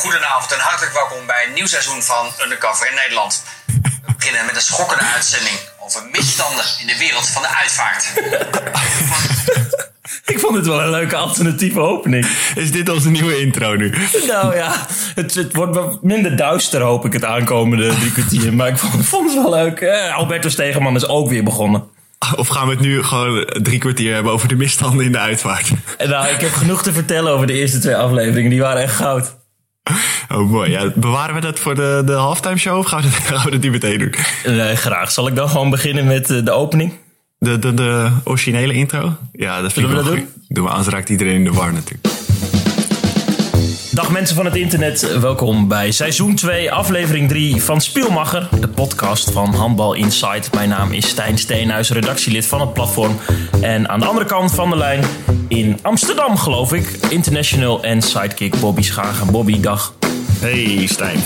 Goedenavond en hartelijk welkom bij een nieuw seizoen van Undercover in Nederland. We beginnen met een schokkende uitzending over misstanden in de wereld van de uitvaart. Ik vond het wel een leuke alternatieve opening. Is dit onze nieuwe intro nu? Nou ja, het, het wordt wat minder duister hoop ik het aankomende drie kwartier. Maar ik vond, vond het wel leuk. Eh, Alberto Stegeman is ook weer begonnen. Of gaan we het nu gewoon drie kwartier hebben over de misstanden in de uitvaart? En nou, ik heb genoeg te vertellen over de eerste twee afleveringen. Die waren echt goud. Oh mooi. Ja, bewaren we dat voor de, de halftime show of gaan we, dat, gaan we dat niet meteen doen? Nee, graag. Zal ik dan gewoon beginnen met eh, de opening? De, de, de originele intro? Ja, dat vind Zullen ik we dat goed. Doen we, anders raakt iedereen in de war natuurlijk. Dag mensen van het internet, welkom bij seizoen 2, aflevering 3 van Spielmacher, de podcast van Handbal Insight. Mijn naam is Stijn Steenhuis, redactielid van het platform. En aan de andere kant van de lijn, in Amsterdam geloof ik, international en sidekick Bobby Schagen. Bobby, dag. Hey Stijn.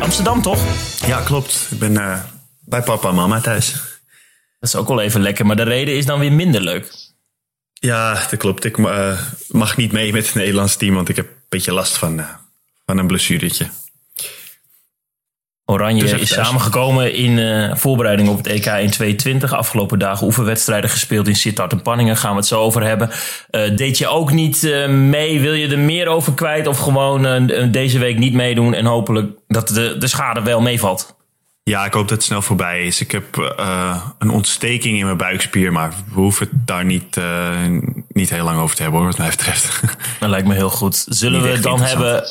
Amsterdam toch? Ja, klopt. Ik ben eh, bij papa en mama thuis. Dat is ook wel even lekker, maar de reden is dan weer minder leuk. Ja, dat klopt. Ik eh, mag niet mee met het Nederlands team, want ik heb een beetje last van, eh, van een blessuretje. Oranje Dus is thuis. samengekomen in eh, voorbereiding op het EK in 22. Afgelopen dagen oefenwedstrijden gespeeld in Sittard en Panningen. Gaan we het zo over hebben. Deed je ook niet mee? Wil je er meer over kwijt? Of gewoon deze week niet meedoen en hopelijk dat de, de schade wel meevalt? Ja, ik hoop dat het snel voorbij is. Ik heb eh, een ontsteking in mijn buikspier, maar we hoeven het daar niet, eh, niet heel lang over te hebben, hoor, wat mij betreft. Dat lijkt me heel goed. Zullen Niet we dan hebben...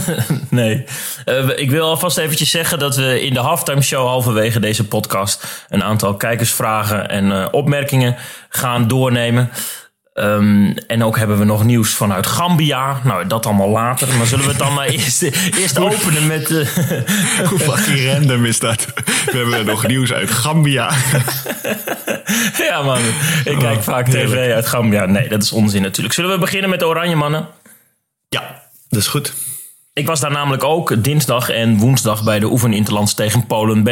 nee. Eh, ik wil alvast eventjes zeggen dat we in de halftime show halverwege deze podcast... een aantal kijkersvragen en eh, opmerkingen gaan doornemen. Ehm, en ook hebben we nog nieuws vanuit Gambia. Nou, dat allemaal later. Maar zullen we het dan maar eerst, eerst openen met... eh, Hoe fucking random is dat? We hebben nog nieuws uit Gambia. ja man, ik kijk vaak tv uit Gambia. Nee, dat is onzin natuurlijk. Zullen we beginnen met de Oranje Mannen? Ja, dat is goed. Ik was daar namelijk ook dinsdag en woensdag bij de oefeninterlands tegen Polen B.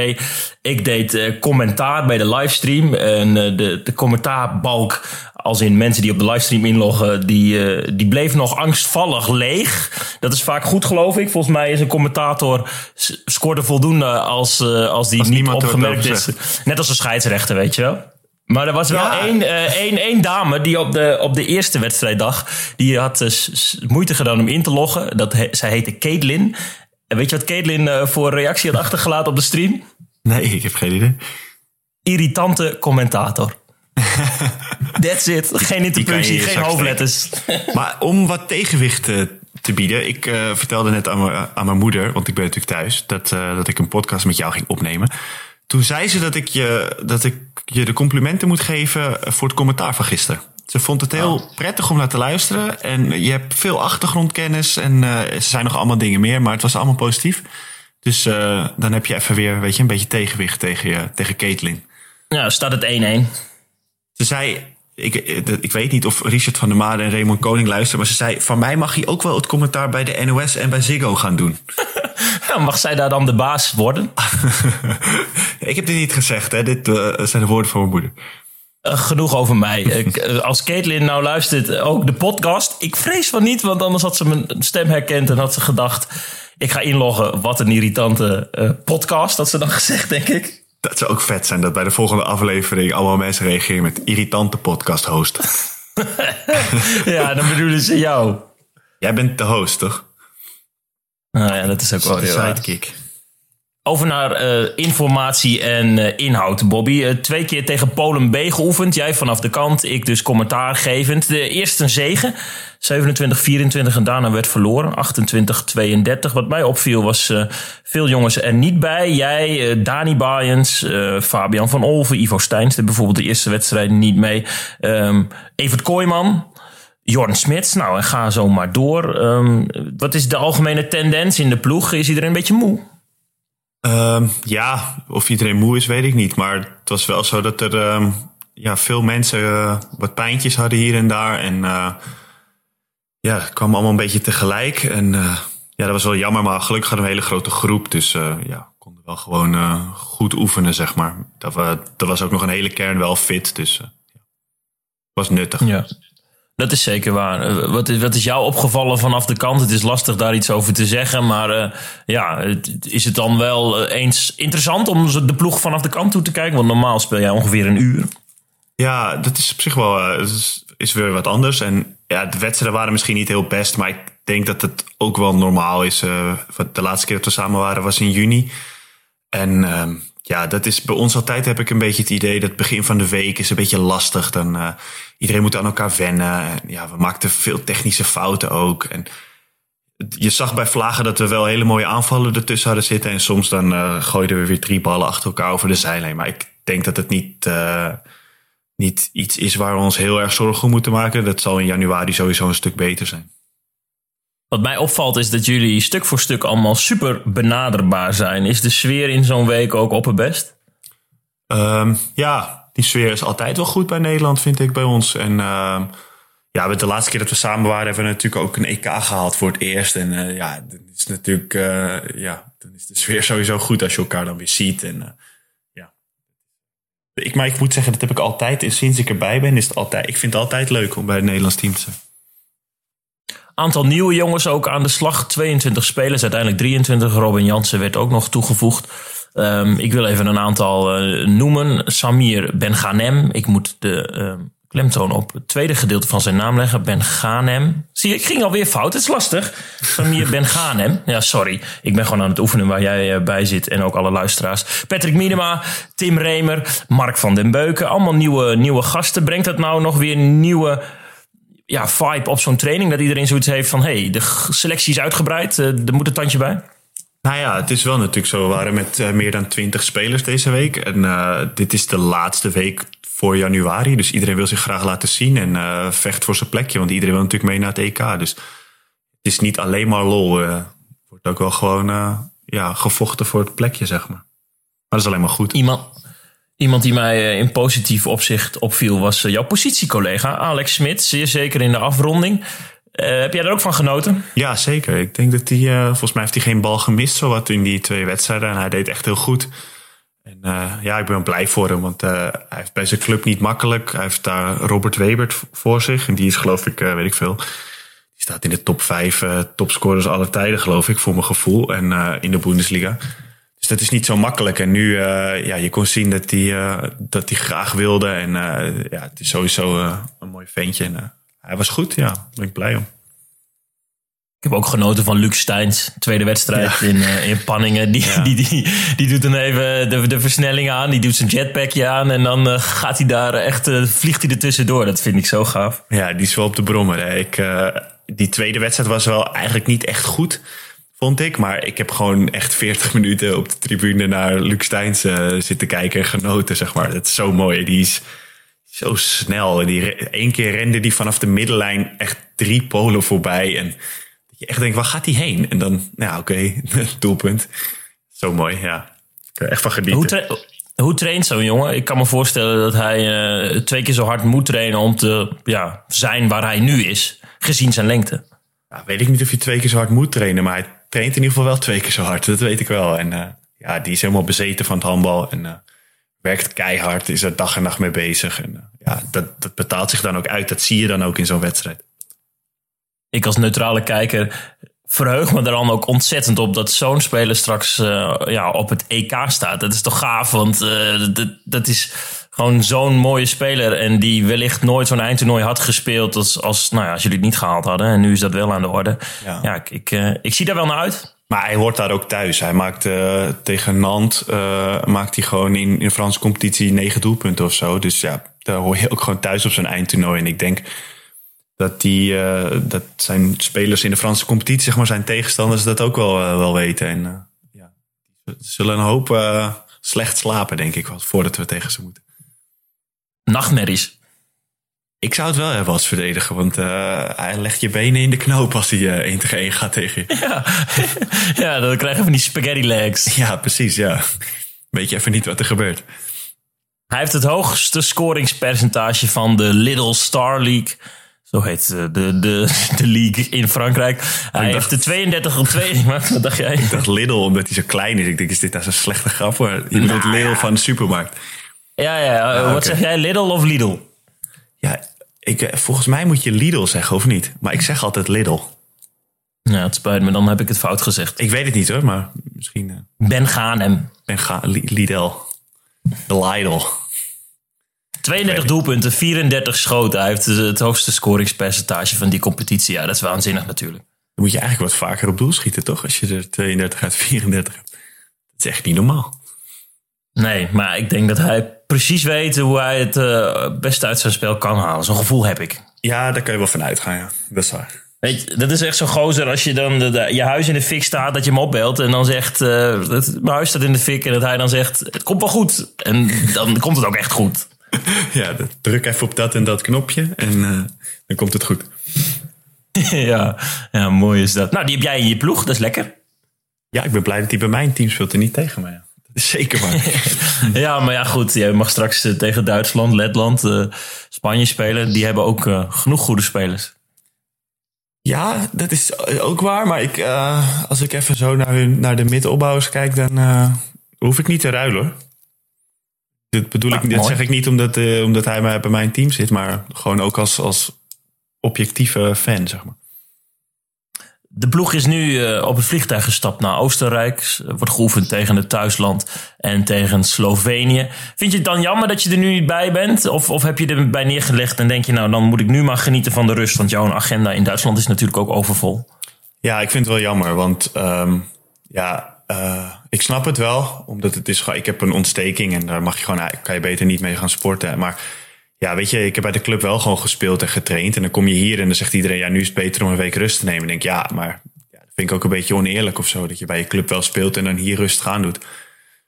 Ik deed eh, commentaar bij de livestream. En eh, de, de commentaarbalk, als in mensen die op de livestream inloggen, die, eh, die bleef nog angstvallig leeg. Dat is vaak goed, geloof ik. Volgens mij is een commentator scoorde voldoende als, eh, als die Als niet er opgemerkt is. Net als een scheidsrechter, weet je wel. Maar er was wel Ja. één, eh, één, één dame die op de, op de eerste wedstrijddag... die had moeite gedaan om in te loggen. Dat he- zij heette Caitlin. En weet je wat Caitlin voor reactie had achtergelaten op de stream? Nee, ik heb geen idee. Irritante commentator. That's it. Geen interpunctie, geen hoofdletters. Maar om wat tegenwicht eh, te bieden. Ik eh, vertelde net aan, mijn- aan mijn moeder, want ik ben natuurlijk thuis, dat, eh, dat ik een podcast met jou ging opnemen. Toen zei ze dat ik, je, dat ik je de complimenten moet geven voor het commentaar van gisteren. Ze vond het heel prettig om naar te luisteren. En je hebt veel achtergrondkennis. En er zijn nog allemaal dingen meer, maar het was allemaal positief. Dus dan heb je even weer weet je, een beetje tegenwicht tegen, je, tegen Caitlin. Ja, staat het 1-1. Ze zei, ik, ik weet niet of Richard van der Made en Raymond Koning luisteren, maar ze zei, van mij mag hij ook wel het commentaar bij de NOS en bij Ziggo gaan doen. Ja, mag zij daar dan de baas worden? ik heb dit niet gezegd, hè. dit eh, zijn de woorden van mijn moeder. Eh, genoeg over mij. Ik, eh, als Caitlin nou luistert, ook de podcast. Ik vrees van niet, want anders had ze mijn stem herkend en had ze gedacht... ik ga inloggen, wat een irritante podcast, had ze dan gezegd, denk ik. Dat zou ook vet zijn dat bij de volgende aflevering allemaal mensen reageren met irritante podcast host. Ja, dan bedoelen ze jou. Jij bent de host, toch? Nou ja, dat is ook wel heel sidekick. Over naar eh, informatie en eh, inhoud, Bobby. Eh, twee keer tegen Polen B geoefend. Jij vanaf de kant, ik dus commentaargevend. De eerste zegen, 27-24 en daarna werd verloren, 28-32. Wat mij opviel was veel jongens er niet bij. Jij, Dani Baaiens, Fabian van Olven, Ivo Steins, de bijvoorbeeld de eerste wedstrijd niet mee. Ehm Evert Kooijman, Jorn Smits, nou en ga zo maar door. Ehm, wat is de algemene tendens in de ploeg? Is iedereen een beetje moe? Ehm, ja, of iedereen moe is, weet ik niet. Maar het was wel zo dat er ehm, ja, veel mensen eh, wat pijntjes hadden hier en daar. En eh, ja, het kwam allemaal een beetje tegelijk. En eh, ja, dat was wel jammer, maar gelukkig hadden we een hele grote groep. Dus ja, konden wel gewoon goed oefenen, zeg maar. Dat, we, er was ook nog een hele kern wel fit. Dus ja, was nuttig. Ja. Dat is zeker waar. Eh, Wat is, wat is jou opgevallen vanaf de kant? Het is lastig daar iets over te zeggen. Maar eh, ja, is het dan wel eh, eens interessant om de ploeg vanaf de kant toe te kijken? Want normaal speel jij ongeveer een uur. Ja, dat is op zich wel is, weer wat anders. En ja, de wedstrijden waren misschien niet heel best, maar ik denk dat het ook wel normaal is. de laatste keer dat we samen waren was in juni. En ehm, ja, dat is bij ons altijd heb ik een beetje het idee dat begin van de week is een beetje lastig. Dan eh, iedereen moet aan elkaar wennen. En ja, we maakten veel technische fouten ook. En je zag bij Vlagen dat we wel hele mooie aanvallen ertussen hadden zitten. En soms dan eh, gooiden we weer drie ballen achter elkaar over de zijlijn. Maar ik denk dat het niet, eh, niet iets is waar we ons heel erg zorgen om moeten maken. Dat zal in januari sowieso een stuk beter zijn. Wat mij opvalt is dat jullie stuk voor stuk allemaal super benaderbaar zijn. Is de sfeer in zo'n week ook op het best? Ehm, ja, die sfeer is altijd wel goed bij Nederland, vind ik, bij ons. En ehm, ja, met de laatste keer dat we samen waren, hebben we natuurlijk ook een EK gehaald voor het eerst. En eh, ja, dan is natuurlijk, eh, ja, dan is de sfeer sowieso goed als je elkaar dan weer ziet. En eh, ja. Ik, maar ik moet zeggen, dat heb ik altijd, en sinds ik erbij ben, is het altijd, ik vind het altijd leuk om bij het Nederlands team te zijn. Aantal nieuwe jongens ook aan de slag. 22 spelers, uiteindelijk 23. Robin Jansen werd ook nog toegevoegd. Ehm, ik wil even een aantal eh, noemen. Samir Benganem. Ik moet de ehm, klemtoon op het tweede gedeelte van zijn naam leggen. Benganem. Zie je, ik ging alweer fout. Het is lastig. Samir Benganem. Ja, sorry. Ik ben gewoon aan het oefenen waar jij eh, bij zit. En ook alle luisteraars. Patrick Minema, Tim Remer, Mark van den Beuken. Allemaal nieuwe, nieuwe gasten. Brengt dat nou nog weer nieuwe ja, vibe op zo'n training? Dat iedereen zoiets heeft van... hé, hey, de selectie is uitgebreid. eh, er moet een tandje bij. Nou ja, het is wel natuurlijk zo. We waren met eh, meer dan 20 spelers deze week. En eh, dit is de laatste week voor januari. Dus iedereen wil zich graag laten zien en vecht voor zijn plekje. Want iedereen wil natuurlijk mee naar het EK. Dus het is niet alleen maar lol. Het wordt ook wel gewoon ja, gevochten voor het plekje, zeg maar. Maar dat is alleen maar goed. Iemand, iemand die mij eh, in positief opzicht opviel... was eh, jouw positiecollega Alex Smit. Zeer zeker in de afronding. Eh, heb jij er ook van genoten? Ja, zeker. Ik denk dat hij, volgens mij heeft hij geen bal gemist, zowat in die twee wedstrijden. En hij deed echt heel goed. En ja, ik ben blij voor hem, want hij heeft bij zijn club niet makkelijk. Hij heeft daar Robert Webert voor zich. En die is geloof ik, weet ik veel, die staat in de top vijf topscorers aller tijden, geloof ik, voor mijn gevoel. En in de Bundesliga. Dus dat is niet zo makkelijk. En nu, eh, ja, je kon zien dat hij, eh, dat graag wilde. En eh, ja, het is sowieso een mooi ventje. En hij was goed, ja. Daar ben ik blij om. Ik heb ook genoten van Luc Steins. Tweede wedstrijd in, in Panningen. Die, die, die, die doet dan even de, de versnelling aan. Die doet zijn jetpackje aan. En dan gaat hij daar echt, vliegt hij er tussendoor. Dat vind ik zo gaaf. Ja, die is wel op de brommer. hè. Ik, die tweede wedstrijd was wel eigenlijk niet echt goed, vond ik. Maar ik heb gewoon echt 40 minuten op de tribune naar Luc Steins eh, zitten kijken en genoten, zeg maar. Dat is zo mooi. Die is zo snel. En Die, één keer rende die vanaf de middenlijn echt drie polen voorbij. En dat je echt denkt, waar gaat hij heen? En dan, nou oké, doelpunt. Zo mooi, ja. Ik er echt van genieten. Hoe, tra- hoe traint zo'n jongen? Ik kan me voorstellen dat hij eh, twee keer zo hard moet trainen om te ja, zijn waar hij nu is. Gezien zijn lengte. Ja, weet ik niet of hij twee keer zo hard moet trainen, maar hij traint in ieder geval wel twee keer zo hard. Dat weet ik wel. En eh, ja, die is helemaal bezeten van het handbal en eh, werkt keihard, is er dag en nacht mee bezig. En eh, ja, dat, dat betaalt zich dan ook uit. Dat zie je dan ook in zo'n wedstrijd. Ik als neutrale kijker verheug me er dan ook ontzettend op dat zo'n speler straks ja, op het EK staat. Dat is toch gaaf, want dat, dat is gewoon zo'n mooie speler. En die wellicht nooit zo'n eindtoernooi had gespeeld als, als, nou ja, als jullie het niet gehaald hadden. En nu is dat wel aan de orde. Ja. Ja, ik, ik, eh, ik zie daar wel naar uit. Maar hij hoort daar ook thuis. Hij maakt eh, tegen Nantes eh, maakt hij gewoon in, in de Franse competitie negen doelpunten of zo. Dus ja, daar hoor je ook gewoon thuis op zijn eindtoernooi. En ik denk dat, die, dat zijn spelers in de Franse competitie, zeg maar, zijn tegenstanders dat ook wel, wel weten. En ja, die zullen een hoop slecht slapen, denk ik, wel, voordat we tegen ze moeten. Nachtmerries. Ik zou het wel hebben als verdediger, want eh, hij legt je benen in de knoop als hij eh 1 tegen 1 gaat tegen je. Ja, ja dan krijgen we van die spaghetti legs. Ja, precies, ja. Weet je even niet wat er gebeurt. Hij heeft het hoogste scoringspercentage van de Little Star League. Zo heet eh, de, de, de league in Frankrijk. Hij dacht- heeft de 32 op 2. Wat dacht jij? Ik dacht Lidl, omdat hij zo klein is. Ik denk, is dit nou zo'n slechte grap? hoor? Je bedoelt Lidl van de supermarkt. Ja, ja. eh, Ah, wat zeg jij? Lidl of Lidl? Ja, Ik, eh, volgens mij moet je Lidl zeggen, of niet? Maar ik zeg altijd Lidl. Ja, het spijt me, dan heb ik het fout gezegd. Ik weet het niet hoor, maar misschien eh, Ben Gaanem. ben ga Li- Lidl. De Lidl. 32 doelpunten, 34 schoten. Hij heeft het hoogste scoringspercentage van die competitie. Ja, dat is waanzinnig natuurlijk. Dan moet je eigenlijk wat vaker op doel schieten, toch? Als je er 32 uit 34 hebt. Dat is echt niet normaal. Nee, maar ik denk dat hij precies weet hoe hij het eh, beste uit zijn spel kan halen. Zo'n gevoel heb ik. Ja, daar kan je wel van uitgaan, ja. Dat is waar. Weet je, dat is echt zo'n gozer als je dan de, de- je huis in de fik staat, dat je hem opbelt en dan zegt, dat, mijn huis staat in de fik en dat hij dan zegt, het komt wel goed. En dan komt het ook echt goed. Ja, druk even op dat en dat knopje en eh, dan komt het goed. ja, ja, mooi is dat. Nou, die heb jij in je ploeg, dat is lekker. Ja, ik ben blij dat hij bij mijn team speelt en niet tegen mij. Zeker waar. Ja, maar ja, goed. Jij mag straks eh, tegen Duitsland, Letland, eh, Spanje spelen. Die hebben ook eh, genoeg goede spelers. ja, dat is ook waar. Maar ik, als ik even zo naar, hun, naar de middenopbouwers kijk, dan hoef ik niet te ruilen hoor. Dit bedoel Nou, ik, dat mooi. zeg ik niet omdat, omdat hij maar bij mijn team zit, maar gewoon ook als, als objectieve fan, zeg maar. De ploeg is nu eh, op het vliegtuig gestapt naar Oostenrijk. Er Wordt geoefend tegen het thuisland en tegen Slovenië. Vind je het dan jammer dat je er nu niet bij bent? Of, of heb je erbij neergelegd en denk je, nou dan moet ik nu maar genieten van de rust? Want jouw agenda in Duitsland is natuurlijk ook overvol. Ja, ik vind het wel jammer, want ehm, ja, eh, ik snap het wel, omdat het is ik heb een ontsteking en daar mag je gewoon, kan je beter niet mee gaan sporten. Maar ja, weet je, ik heb bij de club wel gewoon gespeeld en getraind en dan kom je hier en dan zegt iedereen, ja, nu is het beter om een week rust te nemen. En ik denk, ja, maar ja, dat vind ik ook een beetje oneerlijk of zo, dat je bij je club wel speelt en dan hier rustig aan doet.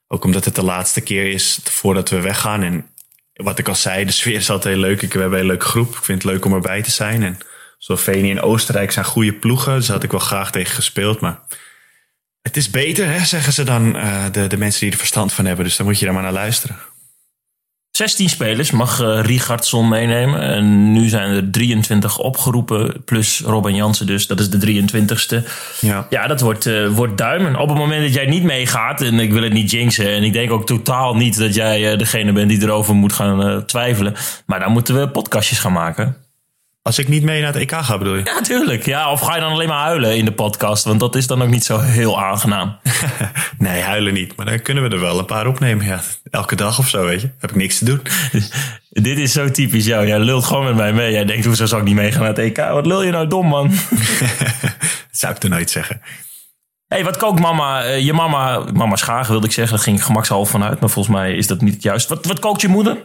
Ook omdat het de laatste keer is voordat we weggaan en wat ik al zei, de sfeer is altijd heel leuk. Ik, we hebben een leuke groep. Ik vind het leuk om erbij te zijn. En Slovenië en Oostenrijk zijn goede ploegen. Dus had ik wel graag tegen gespeeld. Maar het is beter, hè, zeggen ze dan, eh, de, de mensen die er verstand van hebben. Dus dan moet je daar maar naar luisteren. 16 spelers mag eh Richardson meenemen. En nu zijn er 23 opgeroepen, plus Robin Jansen dus. Dat is de 23ste. Ja. Ja, dat wordt, eh, wordt duimen. Op het moment dat jij niet meegaat, en ik wil het niet jinxen... en ik denk ook totaal niet dat jij eh, degene bent die erover moet gaan twijfelen... maar dan moeten we podcastjes gaan maken. Als ik niet mee naar het EK ga, bedoel je? Ja, tuurlijk. Ja, of ga je dan alleen maar huilen in de podcast? Want dat is dan ook niet zo heel aangenaam. nee, huilen niet. Maar dan kunnen we er wel een paar opnemen. Ja, elke dag of zo, weet je. Heb ik niks te doen. Dit is zo typisch jou. Jij lult gewoon met mij mee. Jij denkt, hoezo zou ik niet meegaan naar het EK? Wat lul je nou dom, man? dat zou ik er nooit zeggen. hey, wat kookt mama? Eh, je mama, mama Schagen wilde ik zeggen. Daar ging ik gemakshalve vanuit. Maar volgens mij is dat niet juist. Wat, wat kookt je moeder?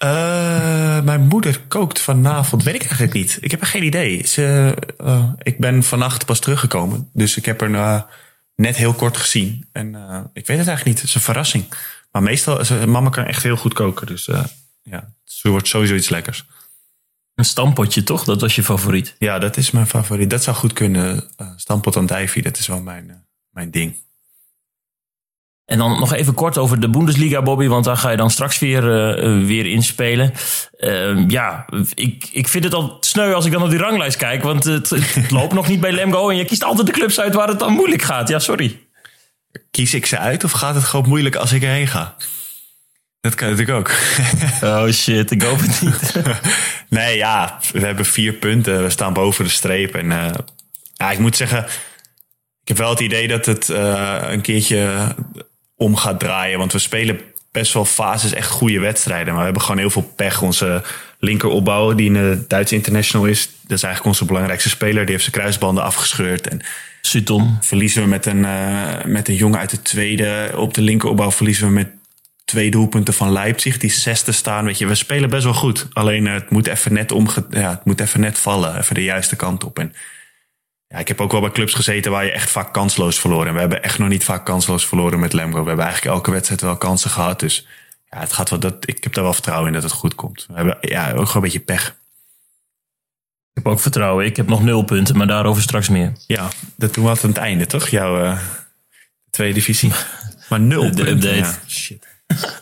Eh, mijn moeder kookt vanavond, weet ik eigenlijk niet. Ik heb er geen idee. Ze, eh, ik ben vannacht pas teruggekomen. Dus ik heb haar eh, net heel kort gezien. En ik weet het eigenlijk niet. Het is een verrassing. Maar meestal, ze, mama kan echt heel goed koken. Dus ja, het wordt sowieso iets lekkers. Een stampotje, toch? Dat was je favoriet. Ja, dat is mijn favoriet. Dat zou goed kunnen. Stampot andijvie, dat is wel mijn, mijn ding. En dan nog even kort over de Bundesliga, Bobby. Want daar ga je dan straks weer, uh, weer inspelen. Uh, ja, ik, ik vind het al sneu als ik dan op die ranglijst kijk. Want het, het loopt nog niet bij Lemgo. En je kiest altijd de clubs uit waar het dan moeilijk gaat. Ja, sorry. Kies ik ze uit of gaat het gewoon moeilijk als ik erheen ga? Dat kan natuurlijk ook. oh shit, ik hoop het niet. nee, ja, we hebben vier punten. We staan boven de streep. En uh, ja, ik moet zeggen, ik heb wel het idee dat het uh, een keertje om gaat draaien. Want we spelen best wel fases echt goede wedstrijden. Maar we hebben gewoon heel veel pech. Onze linkeropbouw, die een Duitse international is, dat is eigenlijk onze belangrijkste speler. Die heeft zijn kruisbanden afgescheurd. En Sutton. verliezen we met een, uh, met een jongen uit de tweede. Op de linkeropbouw verliezen we met twee doelpunten van Leipzig, die zesde staan. Weet je, we spelen best wel goed. Alleen uh, het moet even net omge ja, het moet even net vallen, even de juiste kant op. En ja, ik heb ook wel bij clubs gezeten waar je echt vaak kansloos verloren. En we hebben echt nog niet vaak kansloos verloren met Lemgo. We hebben eigenlijk elke wedstrijd wel kansen gehad. Dus ja, het gaat wel dat, ik heb daar wel vertrouwen in dat het goed komt. We hebben ja, ook gewoon een beetje pech. Ik heb ook vertrouwen. Ik heb nog nul punten, maar daarover straks meer. Ja, dat doen we altijd aan het einde, toch? Jouw uh, tweede divisie. Maar nul de punten. Update. Ja, shit.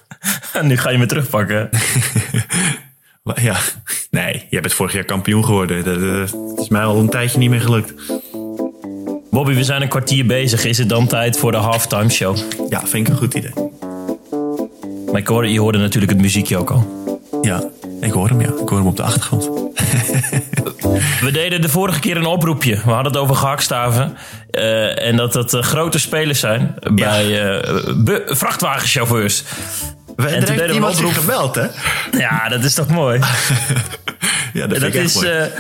nu ga je me terugpakken. ja, nee, je bent vorig jaar kampioen geworden. Dat, dat is mij al een tijdje niet meer gelukt. Bobby, we zijn een kwartier bezig. Is het dan tijd voor de halftime show? Ja, vind ik een goed idee. Maar ik hoorde, je hoorde natuurlijk het muziekje ook al. Ja, ik hoor hem, ja. Ik hoor hem op de achtergrond. We deden de vorige keer een oproepje. We hadden het over gehaktstaven. eh, en dat dat eh, grote spelers zijn bij eh, be- vrachtwagenchauffeurs. En toen deden we een oproep. gebeld, hè? Ja, dat is toch mooi? Ja, dat, dat is mooi.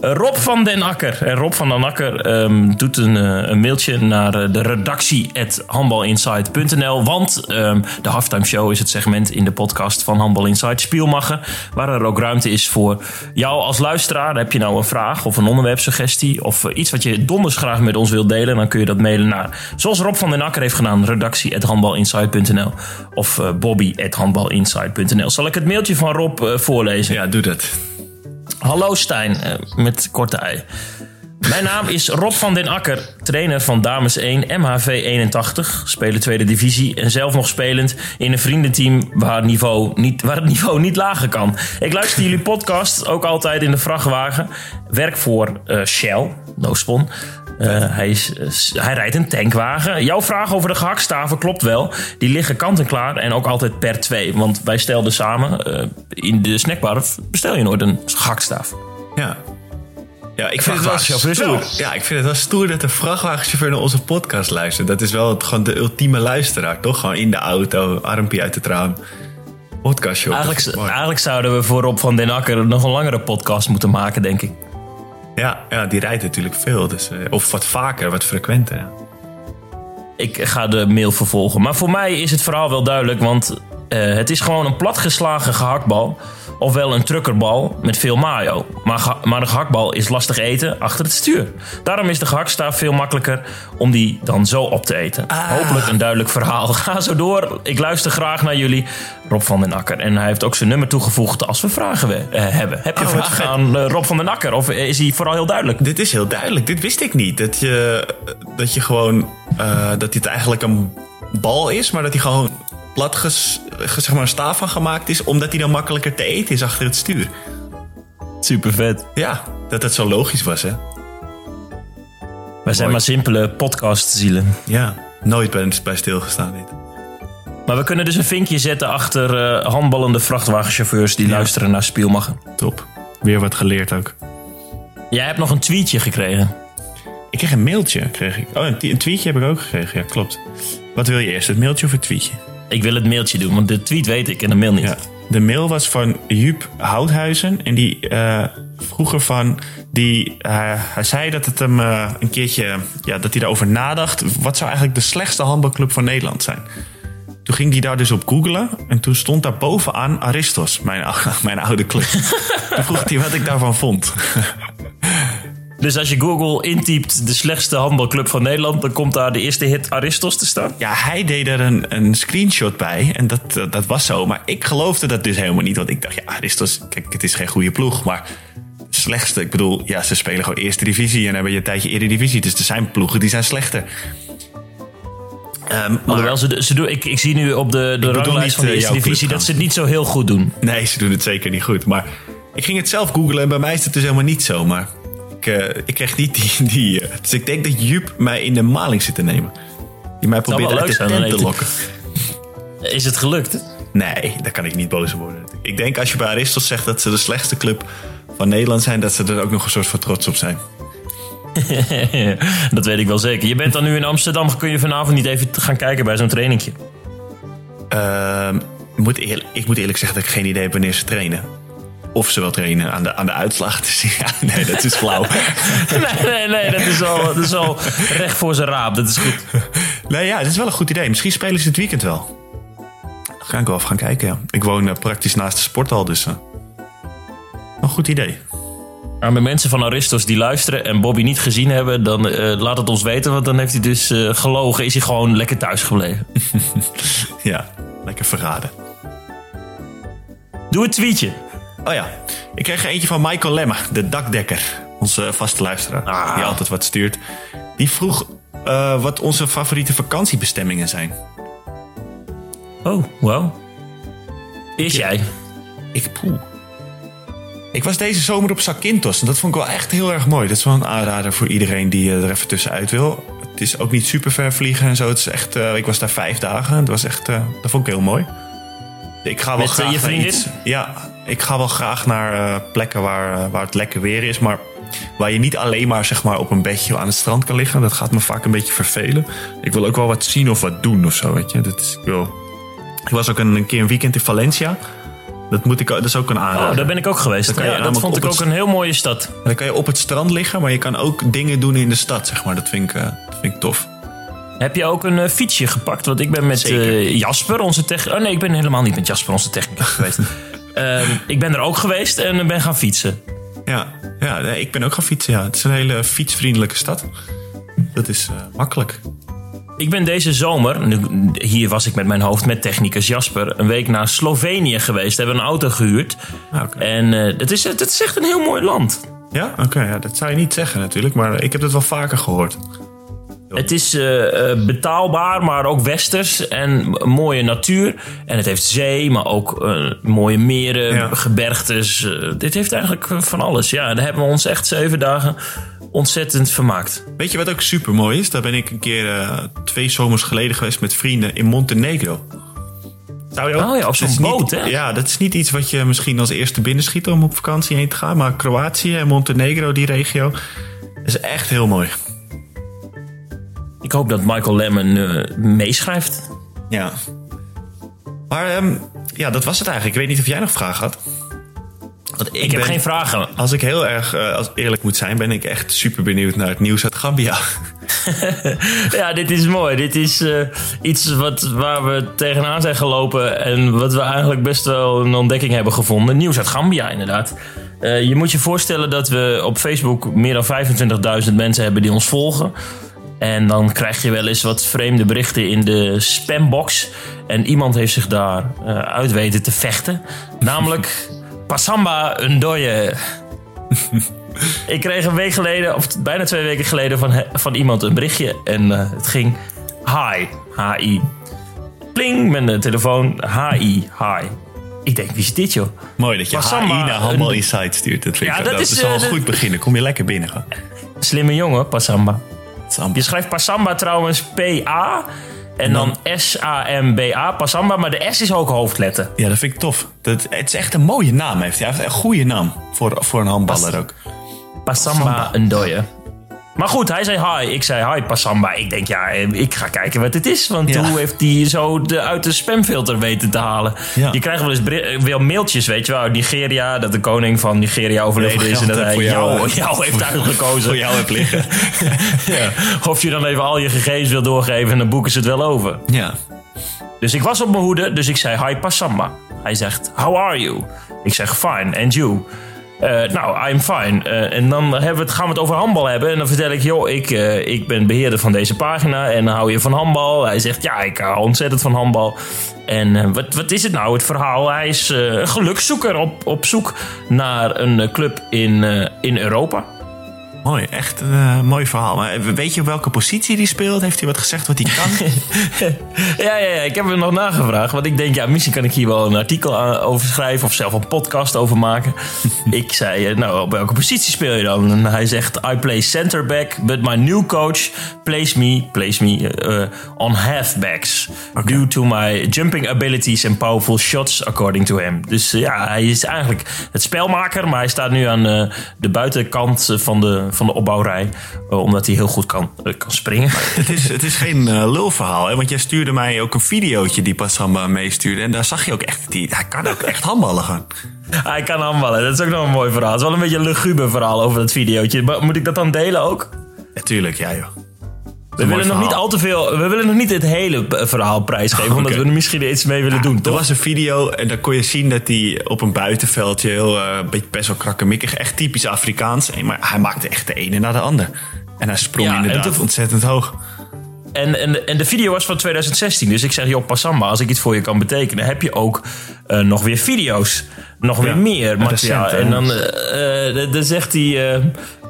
Rob van den Akker. En Rob van den Akker ehm, doet een, eh, een mailtje naar eh, de redactie handbalinsight.nl. Want ehm, de halftime show is het segment in de podcast van Handbal Insight Spielmachen. Waar er ook ruimte is voor jou als luisteraar. Heb je nou een vraag of een onderwerpsuggestie of eh, iets wat je donders graag met ons wilt delen, dan kun je dat mailen naar, zoals Rob van den Akker heeft gedaan, redactie@handbalinsight.nl of eh, bobby@handbalinsight.nl. Zal ik het mailtje van Rob voorlezen? Ja, doe dat. Hallo Stijn, eh, met korte ei. Mijn naam is Rob van den Akker, trainer van Dames 1 MHV 81, spelen tweede divisie en zelf nog spelend in een vriendenteam waar het niveau niet, waar het niveau niet lager kan. Ik luister jullie podcast ook altijd in de vrachtwagen. Werk voor eh, Shell, no spon. Eh, hij, is, eh, hij rijdt een tankwagen. Jouw vraag over de gehaktstaven klopt wel. Die liggen kant en klaar en ook altijd per twee. Want wij stelden samen, eh, in de snackbar bestel je nooit een gehaktstaaf. Ja. Ja, ik vind het wel stoer. Ja, ik vind het wel stoer dat de vrachtwagenchauffeur naar onze podcast luistert. Dat is wel het, gewoon de ultieme luisteraar, toch? Gewoon in de auto, armpje uit het raam. Podcast show. Eigenlijk, eigenlijk zouden we voor Rob van den Akker nog een langere podcast moeten maken, denk ik. Ja, ja, die rijdt natuurlijk veel. Dus, eh, of wat vaker, wat frequenter. Ik ga de mail vervolgen. Maar voor mij is het verhaal wel duidelijk, want eh, het is gewoon een platgeslagen gehaktbal. Ofwel een truckerbal met veel mayo. Maar, maar een gehaktbal is lastig eten achter het stuur. Daarom is de gehaktstaaf veel makkelijker om die dan zo op te eten. Hopelijk een duidelijk verhaal. Ga zo door. Ik luister graag naar jullie. Rob van den Akker. En hij heeft ook zijn nummer toegevoegd als we vragen we, eh, hebben. Heb je Oh, vragen aan eh, Rob van den Akker? Of is hij vooral heel duidelijk? Dit is heel duidelijk. Dit wist ik niet. Dat je, dat je gewoon... eh, dat dit eigenlijk een bal is, maar dat hij gewoon plat ges, ge- zeg maar een staaf van gemaakt is... omdat hij dan makkelijker te eten is achter het stuur. Super vet. Ja, dat het zo logisch was, hè? Wij zijn maar simpele podcastzielen. Ja, nooit bij, bij stilgestaan dit. Maar we kunnen dus een vinkje zetten achter eh, handballende vrachtwagenchauffeurs die luisteren naar Spielmachen. Top. Weer wat geleerd ook. Jij hebt nog een tweetje gekregen. Ik kreeg een mailtje. Kreeg ik. Oh, een, een tweetje heb ik ook gekregen. Ja, klopt. Wat wil je eerst, het mailtje of het tweetje? Ik wil het mailtje doen, want de tweet weet ik en de mail niet. De mail was van Jup Houthuizen. En die eh, vroeg ervan... Die, eh, hij zei dat het hem eh, een keertje... Ja, dat hij daarover nadacht. Wat zou eigenlijk de slechtste handbalclub van Nederland zijn? Toen ging hij daar dus op googlen. En toen stond daar bovenaan Aristos. Mijn, mijn oude club. toen vroeg hij wat ik daarvan vond. Dus als je Google intypt de slechtste handbalcllub van Nederland, dan komt daar de eerste hit Aristos te staan. Ja, hij deed er een, een screenshot bij. En dat, dat, dat was zo. Maar ik geloofde dat dus helemaal niet. Want ik dacht, ja, Aristos, kijk, het is geen goede ploeg. Maar slechtste, ik bedoel, ja, ze spelen gewoon eerste divisie. En hebben je een tijdje eredivisie. Dus er zijn ploegen die zijn slechter. Maar- Alhoewel, ze, ze doen, ik, ik zie nu op de, de ranglijst van de eh, eerste divisie club dat ze het niet zo heel goed doen. Nee, ze doen het zeker niet goed. Maar ik ging het zelf googlen en bij mij is het dus helemaal niet zo. Maar ik, eh, ik kreeg niet die... die eh, dus ik denk dat Jup mij in de maling zit te nemen. Die mij probeert uit de tent te lokken. Is het gelukt? Nee, daar kan ik niet boos om worden. Ik denk als je bij Aristos zegt dat ze de slechtste club van Nederland zijn... dat ze er ook nog een soort van trots op zijn. dat weet ik wel zeker. Je bent dan nu in Amsterdam, kun je vanavond niet even gaan kijken bij zo'n trainingje? Ehm, moet eerlijk- ik moet eerlijk zeggen dat ik geen idee heb wanneer ze trainen. Of ze wel trainen aan de, aan de uitslag te zien. Ja, nee, dat is flauw. Nee, nee, nee, dat is al, dat is al recht voor zijn raap. Dat is goed. nee, ja, dat is wel een goed idee. Misschien spelen ze het weekend wel. Ga ik wel even gaan kijken, ja. Ik woon eh, praktisch naast de sporthal, dus... eh, een goed idee. Maar met mensen van Aristos die luisteren en Bobby niet gezien hebben, dan eh, laat het ons weten. Want dan heeft hij dus gelogen, is hij gewoon lekker thuis gebleven. Ja, lekker verraden. Doe het tweetje. Oh ja, ik kreeg er eentje van Michael Lemmer, de dakdekker. Onze vaste luisteraar, Ah. die altijd wat stuurt. Die vroeg eh, wat onze favoriete vakantiebestemmingen zijn. Oh, wow. Is jij? Ik poeh. Ik was deze zomer op Zakynthos en dat vond ik wel echt heel erg mooi. Dat is wel een aanrader voor iedereen die eh, er even tussenuit wil. Het is ook niet super ver vliegen en zo. Het is echt, eh, ik was daar vijf dagen. Het was echt, dat vond ik heel mooi. Ik ga wel Met, graag je vriendin? iets. Ja, ik ga wel graag naar eh, plekken waar, eh, waar het lekker weer is. Maar waar je niet alleen maar, zeg maar op een bedje aan het strand kan liggen. Dat gaat me vaak een beetje vervelen. Ik wil ook wel wat zien of wat doen of zo, weet je. Dat is, ik, wil... ik was ook een, een keer een weekend in Valencia. Dat, moet ik, dat is ook een aanrader. Oh, daar ben ik ook geweest. Ja, dat vond ik ook een heel mooie stad. Dan kan je op het strand liggen, maar je kan ook dingen doen in de stad, zeg maar. Dat vind ik, eh, dat vind ik tof. Heb je ook een fietsje gepakt? Want ik ben met Jasper, onze technicus... Oh nee, ik ben helemaal niet met Jasper, onze technicus geweest. Ehm, ik ben er ook geweest en ben gaan fietsen. Ja, ja ik ben ook gaan fietsen. Ja. Het is een hele fietsvriendelijke stad. Dat is eh, makkelijk. Ik ben deze zomer, nu- hier was ik met mijn hoofd met technicus Jasper, een week naar Slovenië geweest. Hebben een auto gehuurd. Ah. En eh, het, is, het is echt een heel mooi land. Ja, oké. ja, dat zou je niet zeggen natuurlijk, maar ik heb het wel vaker gehoord. Het is eh, eh, betaalbaar, maar ook westers en mooie natuur. En het heeft zee, maar ook eh, mooie meren, Ja. gebergtes. Dit heeft eigenlijk van alles. Ja, daar hebben we ons echt zeven dagen ontzettend vermaakt. Weet je wat ook super mooi is? Daar ben ik een keer twee zomers geleden geweest met vrienden in Montenegro. Zou je ook? Oh ja, op zo'n niet- boot, hè? Ja, dat is niet iets wat je misschien als eerste binnenschiet om op vakantie heen te gaan. Maar Kroatië en Montenegro, die regio, is echt heel mooi. Ik hoop dat Michael Lemmon eh, meeschrijft. Ja. Maar ehm, ja, dat was het eigenlijk. Ik weet niet of jij nog vragen had. Want ik, Ik heb geen vragen. Als ik heel erg eh, als eerlijk moet zijn, ben ik echt super benieuwd naar het nieuws uit Gambia. Ja, dit is mooi. Dit is eh, iets wat, waar we tegenaan zijn gelopen. En wat we eigenlijk best wel een ontdekking hebben gevonden. Nieuws uit Gambia, inderdaad. Je moet je voorstellen dat we op Facebook meer dan 25.000 mensen hebben die ons volgen. En dan krijg je wel eens wat vreemde berichten in de spambox. En iemand heeft zich daar eh, uit weten te vechten. Namelijk Pasamba Ndoye. Ik kreeg een week geleden, of bijna twee weken geleden, van, van iemand een berichtje. En eh, het ging hi, hi. Pling, met de telefoon, hi, hi. Ik denk, wie is dit joh? Mooi dat je Passamba, HI naar Insight stuurt. Dat, vind Ja, dat dat, is, is eh, goed beginnen. Kom je lekker binnen. Slimme jongen, Passamba. Je schrijft Passamba trouwens P-A en dan S-A-M-B-A, Passamba. Maar de S is ook hoofdletter. Ja, dat vind ik tof. Dat, het is echt een mooie naam. Heeft. hij. Hij heeft een goede naam voor, voor een handballer ook. Passamba Ndoye. Maar goed, hij zei hi. Ik zei hi Passamba. Ik denk, ja, eh, ik ga kijken wat het is. Want Ja. hoe heeft hij zo de, uit de spamfilter weten te halen? Ja. Je krijgt wel eens eh, wel mailtjes, weet je wel, uit Nigeria. Dat de koning van Nigeria overleden is. En dat hij jou, jou, jou heeft uitgekozen. Voor jou heb liggen. ja. Of je dan even al je gegevens wil doorgeven en dan boeken ze het wel over. ja. Dus ik was op mijn hoede, dus ik zei hi Passamba. Hij zegt, how are you? Ik zeg, fine, and you? Eh, nou, I'm fine. Eh, en dan het, gaan we het over handbal hebben. En dan vertel ik, joh, ik, eh, ik ben beheerder van deze pagina. En dan hou je van handbal? Hij zegt, ja, ik hou ontzettend van handbal. En wat, wat is het nou, het verhaal? Hij is een gelukszoeker op, op zoek naar een club in, in Europa. Mooi, echt een eh, mooi verhaal. Maar weet je op welke positie die speelt? Heeft hij wat gezegd wat hij kan? Ja, ja, ja, ik heb hem nog nagevraagd. Want ik denk, ja, misschien kan ik hier wel een artikel aan- over schrijven. Of zelf een podcast over maken. ik zei, eh, nou, op welke positie speel je dan? En hij zegt, I play center back. But my new coach plays me, plays me eh, on halfbacks. Due to my jumping abilities and powerful shots, according to him. Dus eh, ja, hij is eigenlijk het spelmaker. Maar hij staat nu aan eh, de buitenkant eh, van de, van de opbouwrij. eh, omdat hij heel goed kan, eh, kan springen. het, is, het is geen eh, lulverhaal. Hè? Want jij stuurde mij ook een videootje die Passamba meestuurde. En daar zag je ook echt, die, hij kan ook echt handballen gaan. Hij kan handballen. Dat is ook nog een mooi verhaal. Het is wel een beetje een luguber verhaal over dat videootje. Maar moet ik dat dan delen ook? Natuurlijk, ja joh. We willen nog niet al te veel. We willen nog niet het hele eh, verhaal prijsgeven. Omdat we er misschien iets mee willen doen, Er was een video en daar kon je zien dat hij op een buitenveldje heel eh, beetje best wel krakkemikkig, echt typisch Afrikaans. En, maar hij maakte echt de ene na de ander. En hij sprong Ja, inderdaad toen- ontzettend hoog. En, en, en de video was van 2016. Dus ik zeg, joh, Passamba, als ik iets voor je kan betekenen, heb je ook eh, nog weer video's. Nog weer meer materiaal. en dan, eh, eh, dan- dan zegt hij.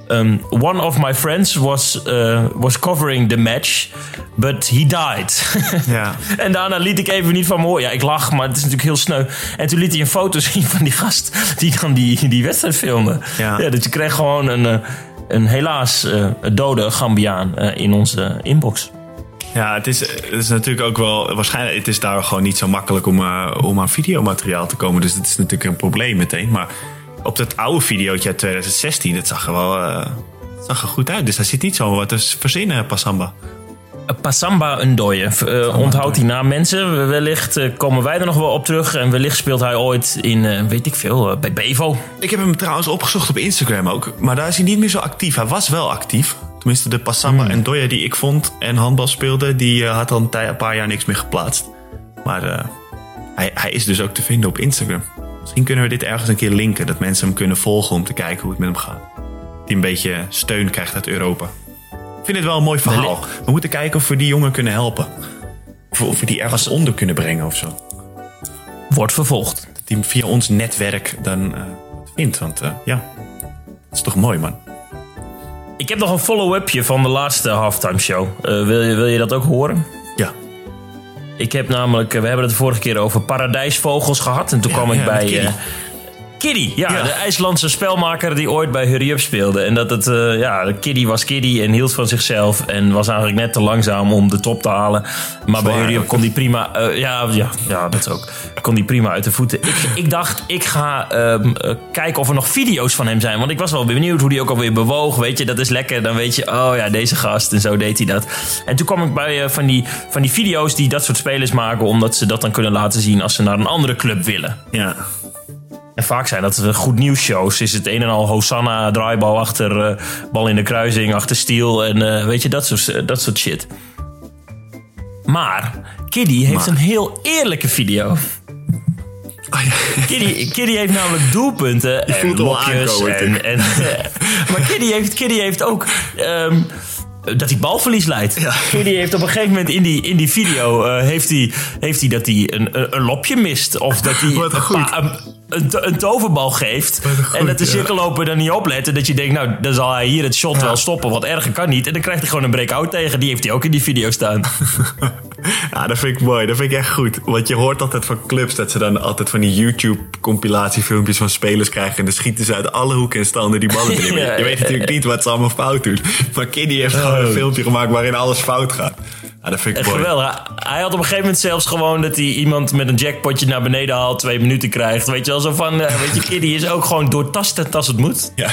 Um, one of my friends was, eh, was covering the match, but he died. Ja. en daarna liet ik even niet van me horen. Ja, ik lach, maar het is natuurlijk heel sneu. En toen liet hij een foto zien van die gast die dan die, die wedstrijd filmde. Ja. dus je kreeg gewoon een, eh, een helaas eh, dode Gambiaan eh, in onze inbox. Ja, het is, het is natuurlijk ook wel... Waarschijnlijk het is daar gewoon niet zo makkelijk om, uh, om aan videomateriaal te komen. Dus dat is natuurlijk een probleem meteen. Maar op dat oude videootje uit 2016, dat zag er wel uh, zag er goed uit. Dus daar zit niet zo wat te verzinnen, Passamba. Passamba Ndoye. Uh, onthoud die naam mensen. Wellicht uh, komen wij er nog wel op terug. En wellicht speelt hij ooit in, uh, weet ik veel, bij Bevo. Ik heb hem trouwens opgezocht op Instagram ook. Maar daar is hij niet meer zo actief. Hij was wel actief. Tenminste, de Passamba hmm. Ndoye die ik vond en handbal speelde... die had al een, paar jaar niks meer geplaatst. Maar hij, hij is dus ook te vinden op Instagram. Misschien kunnen we dit ergens een keer linken. Dat mensen hem kunnen volgen om te kijken hoe het met hem gaat. Die een beetje steun krijgt uit Europa. Ik vind het wel een mooi verhaal. We moeten kijken of we die jongen kunnen helpen. Of, of we die ergens onder kunnen brengen of zo. Wordt vervolgd. Dat die via ons netwerk dan uh, vindt. Want uh, ja, dat is toch mooi man. Ik heb nog een follow-upje van de laatste halftime show. Uh, wil, je, wil je dat ook horen? Ik heb namelijk, we hebben het de vorige keer over paradijsvogels gehad. En toen ja, kwam ik ja, bij Kiddy, ja, ja, de IJslandse spelmaker die ooit bij Hurry Up speelde. En dat het, uh, ja, Kiddy was Kiddy en hield van zichzelf. En was eigenlijk net te langzaam om de top te halen. Maar bij Hurry Up kon die prima, uh, ja, ja, ja, dat ook. Kon die prima uit de voeten. Ik, ik dacht, ik ga uh, kijken of er nog video's van hem zijn. Want ik was wel benieuwd hoe hij ook alweer bewoog. Weet je, dat is lekker. Dan weet je, oh ja, deze gast. En zo deed hij dat. En toen kwam ik bij van, die, van die video's die dat soort spelers maken. Omdat ze dat dan kunnen laten zien als ze naar een andere club willen. Ja. En vaak zijn dat goed nieuws shows. Is het een en al Hosanna, draaibal achter, uh, bal in de kruising, achter stiel en uh, weet je, dat soort, dat soort shit. Maar Kiddy heeft maar. een heel eerlijke video. Oh ja. Kiddy, Kiddy heeft namelijk doelpunten en blokjes. En, en, maar Kiddy heeft, Kiddy heeft ook... Um, dat hij balverlies leidt. Ja. Kiddy heeft op een gegeven moment in die, in die video... Uh, heeft, hij, heeft hij dat hij een, een, een lopje mist. Of dat hij een, pa, een, een, een, toverbal geeft. Goed, en dat de cirkelloper er niet oplet. En dat je denkt, nou, dan zal hij hier het shot ja. wel stoppen. Want erger kan niet. En dan krijgt hij gewoon een break-out tegen. Die heeft hij ook in die video staan. ja, dat vind ik mooi. Dat vind ik echt goed. Want je hoort altijd van clubs dat ze dan altijd van die YouTube-compilatiefilmpjes van spelers krijgen. En dan schieten ze uit alle hoeken en standen die ballen erin. ja, je weet natuurlijk niet wat ze allemaal fout doen. Maar Kiddy heeft oh. gewoon een filmpje gemaakt waarin alles fout gaat. Ja, dat vind ik geweldig. Hij had op een gegeven moment zelfs gewoon dat hij iemand met een jackpotje naar beneden haalt, twee minuten krijgt. Weet je wel, zo van, uh, weet je, Kiddy is ook gewoon doortastend als het moet. Ja.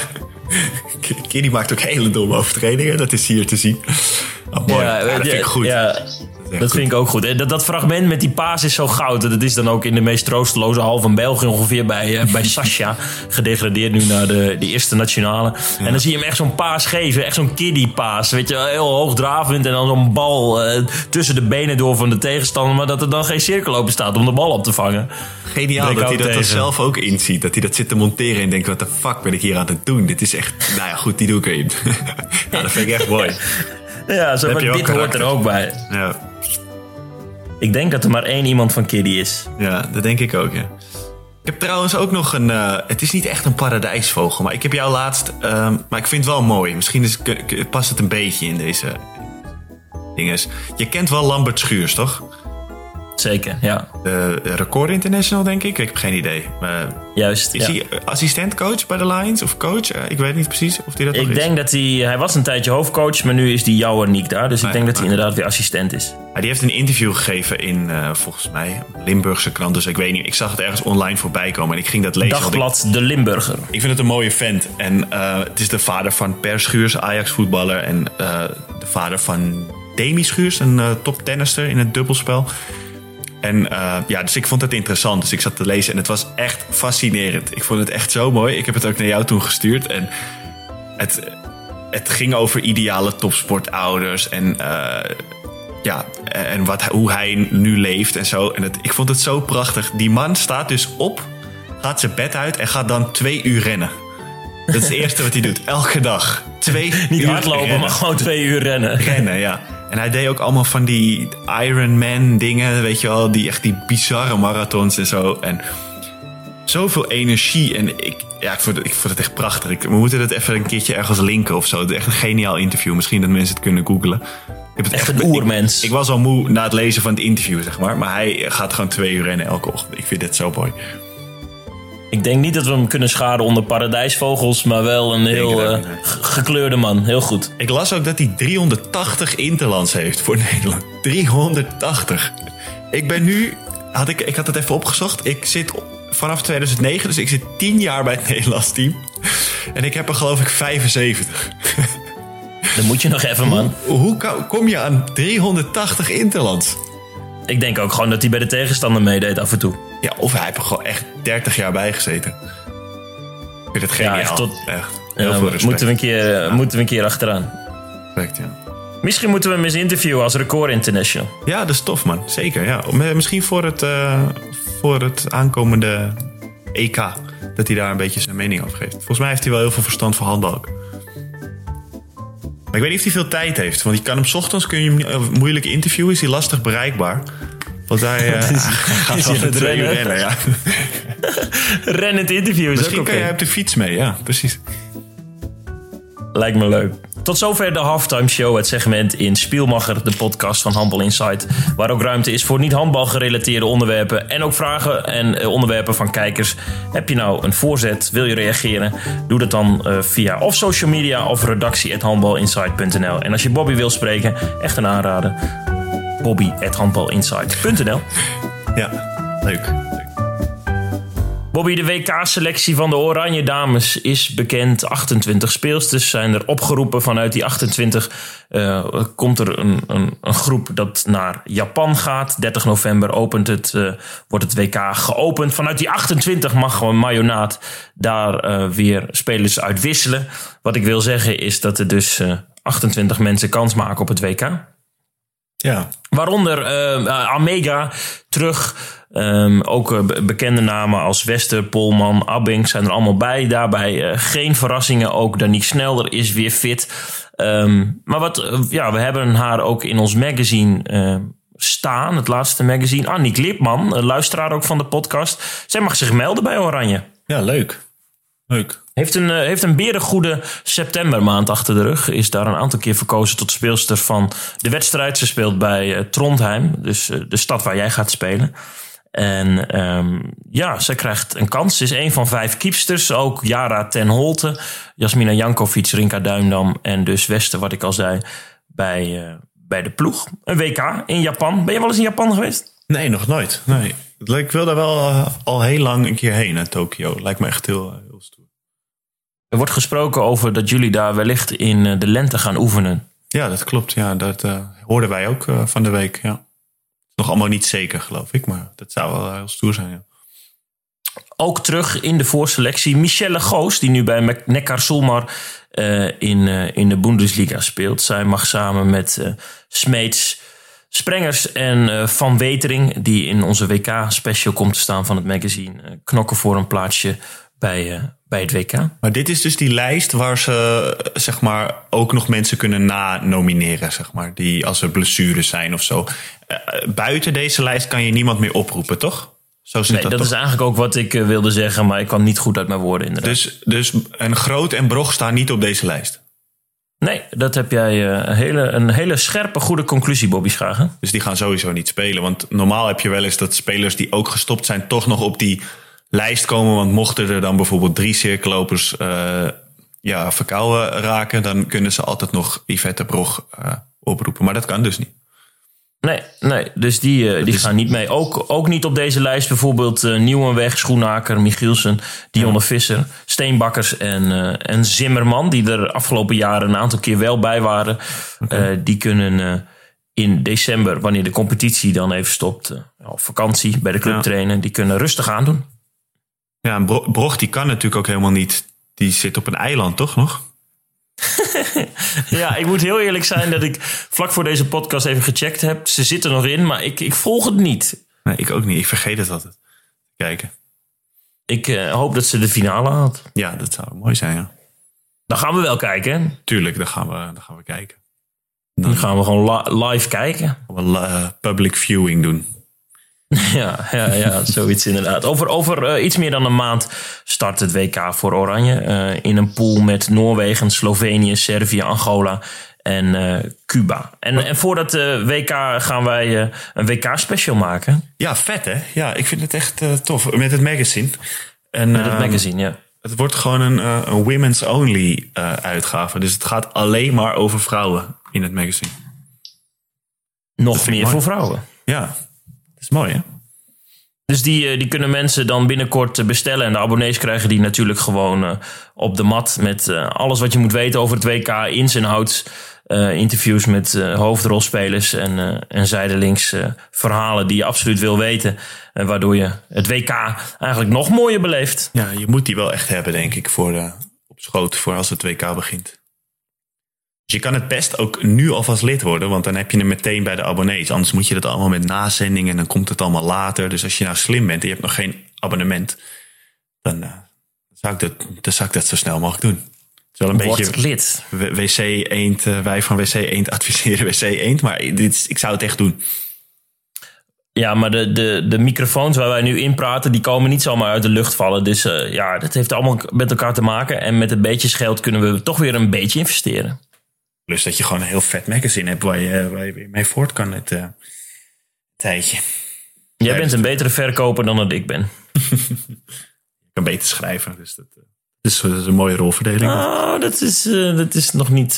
Kiddy maakt ook hele domme overtredingen, dat is hier te zien. Oh, mooi. Ja, ja, dat vind ik goed. Ja. Dat, vind ik ook goed. En dat, dat fragment met die paas is zo goud. Dat is dan ook in de meest troosteloze hal van België ongeveer bij, uh, bij Sascha. Gedegradeerd nu naar de, de eerste nationale. Ja. En dan zie je hem echt zo'n paas geven. Echt zo'n kiddie paas. Weet je, heel hoogdravend. En dan zo'n bal uh, tussen de benen door van de tegenstander. Maar dat er dan geen cirkel open staat om de bal op te vangen. Geniaal dat hij dat zelf ook inziet. Dat hij dat zit te monteren en denkt, wat de fuck ben ik hier aan het doen? Dit is echt, nou ja goed, die doe ik erin. ja, dat vind ik echt mooi. Ja, zo, dit karakter. hoort er ook bij. Ja. Ik denk dat er maar één iemand van Kiddy is. Ja, dat denk ik ook, ja. Ik heb trouwens ook nog een... Uh, het is niet echt een paradijsvogel, maar ik heb jou laatst... Uh, maar ik vind het wel mooi. Misschien is, past het een beetje in deze dinges. Je kent wel Lambert Schuurs, toch? Zeker, ja. De Record International, denk ik. Ik heb geen idee. Maar Juist, Is ja. hij assistentcoach bij de Lions of coach? Ik weet niet precies of hij dat Ik nog denk is. dat hij... Hij was een tijdje hoofdcoach, maar nu is die jouw niet daar. Dus ik denk dat hij inderdaad weer assistent is. Die heeft een interview gegeven in, uh, volgens mij, Limburgse krant. Dus ik weet niet. Ik zag het ergens online voorbij komen en ik ging dat lezen. ik- Dagblad De Limburger. Ik vind het een mooie vent. En uh, het is de vader van Per Schuurs, Ajax-voetballer. En de vader van Demi Schuurs, een uh, top-tennister in het dubbelspel. En uh, ja, dus ik vond het interessant. Dus ik zat te lezen en het was echt fascinerend. Ik vond het echt zo mooi. Ik heb het ook naar jou toen gestuurd. En het, het ging over ideale topsportouders. En uh, ja, en wat, hoe hij nu leeft en zo. En het, ik vond het zo prachtig. Die man staat dus op, gaat zijn bed uit en gaat dan twee uur rennen. Dat is het eerste wat hij doet, elke dag. Twee Niet uur hardlopen, rennen. maar gewoon twee uur rennen. Rennen, ja. En hij deed ook allemaal van die Ironman dingen, weet je wel. Die echt die bizarre marathons en zo. En zoveel energie. En ik, ja, ik, vond het, ik vond het echt prachtig. Ik, we moeten het even een keertje ergens linken of zo. Echt een geniaal interview. Misschien dat mensen het kunnen googlen. Ik heb het Echt een oermens. Ik, ik was al moe na het lezen van het interview, zeg maar. Maar hij gaat gewoon twee uur rennen elke ochtend. Ik vind dit zo mooi. Ik denk niet dat we hem kunnen scharen onder paradijsvogels, maar wel een heel eh, gekleurde man. Heel goed. Ik las ook dat hij 380 interlands heeft voor Nederland. 380. Ik ben nu, had ik, ik had het even opgezocht. Ik zit vanaf 2009, dus ik zit 10 jaar bij het Nederlands team. En ik heb er geloof ik 75. Dan moet je nog even, man. Hoe ka- kom je aan 380 interlands? Ik denk ook gewoon dat hij bij de tegenstander meedeed af en toe. Ja, of hij heeft er gewoon echt 30 jaar bij gezeten. Ik vind het geniaal. echt echt, tot- Heel Ja, veel respect. moeten, we een keer, eh, moeten we een keer achteraan. Respect, ja. Misschien moeten we hem eens interviewen als record international. Ja, dat is tof, man. Zeker, ja. M- Misschien voor het, eh, voor het aankomende EK. Dat hij daar een beetje zijn mening over geeft. Volgens mij heeft hij wel heel veel verstand van handbal ook. Maar ik weet niet of hij veel tijd heeft. Want je kan hem 's ochtends kun je hem eh, moeilijk interviewen. Is hij lastig bereikbaar. Want hij, gaat is met het twee uur rennen? rennen. Ja. Rennend interview is Misschien ook kan jij op de fiets mee. Ja, precies. Lijkt me leuk. Tot zover de halftime show, het segment in Spielmacher, de podcast van Handbal Insight. Waar ook ruimte is voor niet-handbal gerelateerde onderwerpen. En ook vragen en eh, onderwerpen van kijkers. Heb je nou een voorzet? Wil je reageren? Doe dat dan eh, via of social media of redactie.handbalinsight.nl. En als je Bobby wil spreken, echt een aanrader. Bobby.handbalinsight.nl Ja, leuk. Bobby, de WK-selectie van de Oranje Dames is bekend. 28 speelsters zijn er opgeroepen. Vanuit die 28 eh, komt er een, een, een groep dat naar Japan gaat. 30 november opent het, eh, wordt het WK geopend. Vanuit die 28 mag gewoon Mayonaat daar eh, weer spelers uit wisselen. Wat ik wil zeggen is dat er dus eh, 28 mensen kans maken op het WK. Ja, Waaronder eh, Amega terug. Ehm, ook eh, be- bekende namen als Wester, Polman, Abbing zijn er allemaal bij. Daarbij geen verrassingen. Ook Danique Snelder is weer fit. Ehm, maar wat, ja, we hebben haar ook in ons magazine staan. Het laatste magazine. Annick Lipman, luisteraar ook van de podcast. Zij mag zich melden bij Oranje. ja leuk. Leuk. Heeft een, eh, heeft een berengoede septembermaand achter de rug. Is daar een aantal keer verkozen tot speelster van de wedstrijd. Ze speelt bij eh, Trondheim, dus eh, de stad waar jij gaat spelen. En ehm, ja, ze krijgt een kans. Ze is een van vijf kiepsters. Ook Jara ten Holte, Jasmina Jankovic, Rinka Duindam en dus Westen, wat ik al zei, bij, bij de ploeg. Een WK in Japan. Ben je wel eens in Japan geweest? Nee, nog nooit. Nee. Ik wil daar wel al heel lang een keer heen naar Tokio. Lijkt me echt heel, heel. Er wordt gesproken over dat jullie daar wellicht in eh, de lente gaan oefenen. Ja, dat klopt. Ja, dat eh, hoorden wij ook eh, van de week. Ja. Nog allemaal niet zeker, geloof ik. Maar dat zou wel heel stoer zijn. Ja. ook terug in de voorselectie. Michelle Goos, die nu bij Neckar Sulmar eh, in, in de Bundesliga speelt. Zij mag samen met Smeets, Sprengers en Van Wetering... die in onze WK-special komt te staan van het magazine... knokken voor een plaatsje bij, eh, bij het WK. Maar dit is dus die lijst waar ze zeg maar, ook nog mensen kunnen na-nomineren. Zeg maar, die als er blessures zijn of zo. Eh, buiten deze lijst kan je niemand meer oproepen, toch? Zo zit Nee, dat, is eigenlijk ook wat ik eh, wilde zeggen... maar ik kwam niet goed uit mijn woorden inderdaad. Dus, dus een groot en brog staan niet op deze lijst. Nee, dat heb jij een, hele, een hele scherpe, goede conclusie, Bobby Schagen. Dus die gaan sowieso niet spelen. Want normaal heb je wel eens dat spelers die ook gestopt zijn, toch nog op die lijst komen. Want mochten er dan bijvoorbeeld drie cirkellopers eh, ja, verkouden raken, dan kunnen ze altijd nog Yvette Brog eh, oproepen. Maar dat kan dus niet. Nee, nee dus die, eh, die is- gaan niet mee. Ook, ook niet op deze lijst bijvoorbeeld Nieuwenweg, Schoenaker, Michielsen, Dionne Visser, Steenbakkers en, en Zimmerman, die er afgelopen jaren een aantal keer wel bij waren. Eh, die kunnen in december, wanneer de competitie dan even stopt, op vakantie bij de club Ja. trainen, die kunnen rustig aandoen. Ja, en Bro- Brog die kan natuurlijk ook helemaal niet. Die zit op een eiland, toch nog? Ja, ik moet heel eerlijk zijn dat ik vlak voor deze podcast even gecheckt heb. Ze zitten nog in, maar ik, ik volg het niet. Nee, ik ook niet. Ik vergeet het altijd. Kijken. Ik eh, hoop dat ze de finale haalt. Ja, dat zou mooi zijn, ja. Dan gaan we wel kijken. hè? Tuurlijk, dan gaan we, dan gaan we kijken. Dan gaan we gewoon li- live kijken. We eh, public viewing doen. Ja, ja, ja zoiets inderdaad. Over, over eh, iets meer dan een maand start het WK voor Oranje. eh, in een pool met Noorwegen, Slovenië, Servië, Angola en eh, Cuba. En, en voor dat WK gaan wij een WK-special maken. Ja, vet hè? Ja, ik vind het echt tof. Met het magazine. En, Met het ehm, magazine, ja. Het wordt gewoon een, een women's only uitgave. Dus het gaat alleen maar over vrouwen in het magazine. Nog meer mooi. voor vrouwen. Ja, is mooi hè? Dus die, eh, die kunnen mensen dan binnenkort eh, bestellen. En de abonnees krijgen die natuurlijk gewoon eh, op de mat. Met alles wat je moet weten over het WK. Ins en outs. interviews met hoofdrolspelers. En, en zijdelings verhalen die je absoluut wil weten. En waardoor je het WK eigenlijk nog mooier beleeft. Ja, je moet die wel echt hebben denk ik voor, op schoot voor als het WK begint. Dus je kan het best ook nu alvast lid worden, want dan heb je hem meteen bij de abonnees. Anders moet je dat allemaal met nazendingen en dan komt het allemaal later. Dus als je nou slim bent en je hebt nog geen abonnement, dan eh, zou, ik dat, dan zou ik dat zo snel mogelijk doen. Het is wel een Word beetje lid. WC Eend, eh, wij van WC Eend adviseren WC Eend, maar dit, is- ik zou het echt doen. Ja, maar de, de, de microfoons waar wij nu in praten, die komen niet zomaar uit de lucht vallen. Dus eh, ja, dat heeft allemaal met elkaar te maken. En met een beetje geld kunnen we toch weer een beetje investeren. Plus dat je gewoon een heel vet magazine hebt waar je, waar je weer mee voort kan het eh, tijdje. Jij Ja, bent dat- een betere verkoper dan dat ik ben. Ik kan beter schrijven, dus dat, eh, dus dat is een mooie rolverdeling. Ah, dat is, eh, dat is nog niet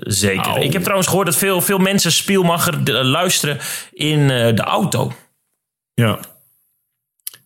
zeker. Ik heb trouwens gehoord dat veel, veel mensen Spielmacher luisteren in de auto. Ja.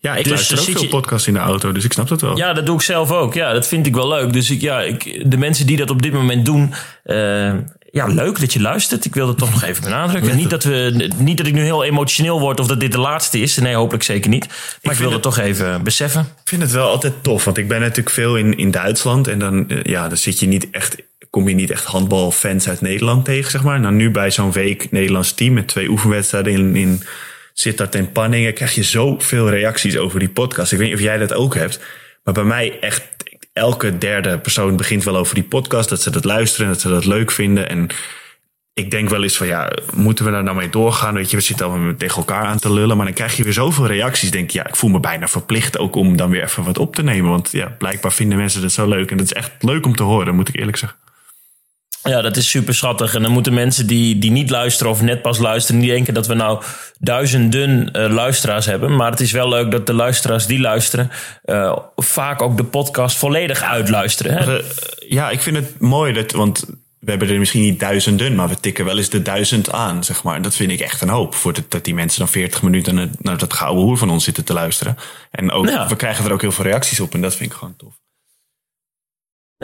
Ja, ik Dus luister ook veel je- podcasts in de auto, dus ik snap dat wel. Ja, dat doe ik zelf ook. Ja, dat vind ik wel leuk. Dus ik, ja, ik, de mensen die dat op dit moment doen, eh, ja, leuk dat je luistert. Ik wil dat toch nog even benadrukken. Niet dat, we, niet dat ik nu heel emotioneel word of dat dit de laatste is. Nee, hopelijk zeker niet. Maar ik, wil vind dat toch even beseffen. Ik vind het wel altijd tof, want ik ben natuurlijk veel in, in Duitsland. En dan, eh, ja, dan zit je niet echt, kom je niet echt handbalfans uit Nederland tegen, zeg maar. Nou, nu bij zo'n week Nederlands team met twee oefenwedstrijden in, in Sittard en Panningen... krijg je zoveel reacties over die podcast. Ik weet niet of jij dat ook hebt. Maar bij mij echt, elke derde persoon begint wel over die podcast. Dat ze dat luisteren en dat ze dat leuk vinden. En ik denk wel eens van ja, moeten we daar nou mee doorgaan? Weet je, we zitten allemaal tegen elkaar aan te lullen. Maar dan krijg je weer zoveel reacties. Denk je, ja, ik voel me bijna verplicht ook om dan weer even wat op te nemen. Want ja, blijkbaar vinden mensen dat zo leuk. En dat is echt leuk om te horen, moet ik eerlijk zeggen. Ja, dat is super schattig. En dan moeten mensen die, die niet luisteren of net pas luisteren... niet denken dat we nou duizenden eh, luisteraars hebben. Maar het is wel leuk dat de luisteraars die luisteren... eh, vaak ook de podcast volledig uitluisteren. Hè? Eh, ja, ik vind het mooi dat, want we hebben er misschien niet duizenden, maar we tikken wel eens de duizend aan, zeg maar. En dat vind ik echt een hoop. Voor dat, dat die mensen dan 40 minuten naar, naar dat gouden hoer van ons zitten te luisteren. En ook, Ja. we krijgen er ook heel veel reacties op en dat vind ik gewoon tof.